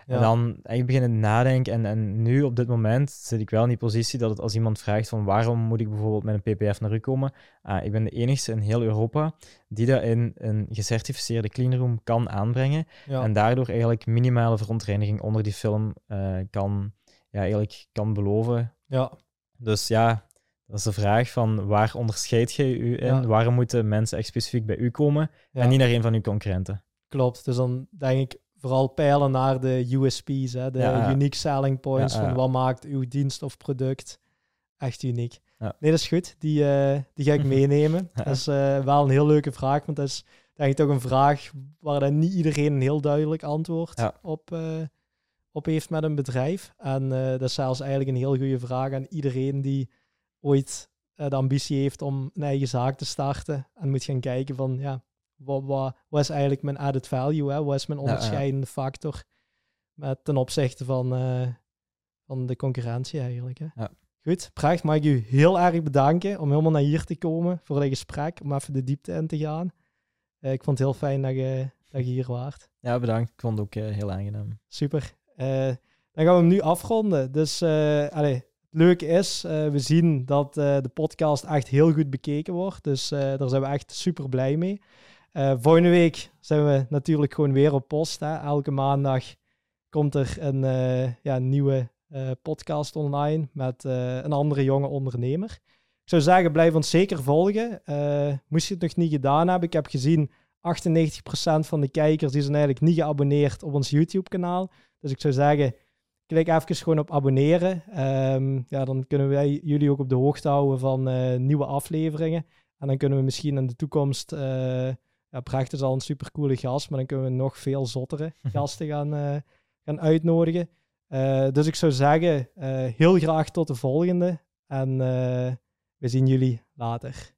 En dan echt beginnen nadenken. En, en nu op dit moment zit ik wel in die positie dat het als iemand vraagt van waarom moet ik bijvoorbeeld met een PPF naar u komen? Ah, ik ben de enige in heel Europa die dat in een gecertificeerde cleanroom kan aanbrengen. En daardoor eigenlijk minimale verontreiniging onder die film uh, kan, ja, eigenlijk kan beloven. Ja. Dus ja, dat is de vraag van waar onderscheid je u in? Waarom moeten mensen echt specifiek bij u komen en niet naar een van uw concurrenten? Klopt, dus dan denk ik vooral peilen naar de USP's, hè, de unique selling points van wat maakt uw dienst of product echt uniek. Nee, dat is goed. Die, uh, die ga ik meenemen. Dat is uh, wel een heel leuke vraag, want dat is denk ik toch een vraag waar dan niet iedereen een heel duidelijk antwoord op, uh, op heeft met een bedrijf. En dat is zelfs eigenlijk een heel goede vraag aan iedereen die ooit de ambitie heeft om een eigen zaak te starten en moet gaan kijken van ja, wat, wat, wat is eigenlijk mijn added value? Hè? Wat is mijn onderscheidende factor met, ten opzichte van, uh, van de concurrentie eigenlijk? Hè? Ja. Goed, Pracht, mag ik u heel erg bedanken om helemaal naar hier te komen voor dit gesprek, om even de diepte in te gaan. Uh, ik vond het heel fijn dat je, dat je hier waart. Ja, bedankt. Ik vond het ook uh, heel aangenaam. Super. dan gaan we hem nu afronden. Dus allez, het leuke is, we zien dat de podcast echt heel goed bekeken wordt. Dus daar zijn we echt super blij mee. Uh, volgende week zijn we natuurlijk gewoon weer op post. Hè. Elke maandag komt er een uh, ja, nieuwe uh, podcast online met een andere jonge ondernemer. Ik zou zeggen, blijf ons zeker volgen. moest je het nog niet gedaan hebben, ik heb gezien 98% van de kijkers die zijn eigenlijk niet geabonneerd op ons YouTube kanaal. Dus ik zou zeggen, klik even gewoon op abonneren. Um, ja, dan kunnen wij jullie ook op de hoogte houden van nieuwe afleveringen. En dan kunnen we misschien in de toekomst ja, Pracht is al een supercoole gast, maar dan kunnen we nog veel zottere gasten gaan, uh, gaan uitnodigen. Uh, dus ik zou zeggen, uh, heel graag tot de volgende. En we zien jullie later.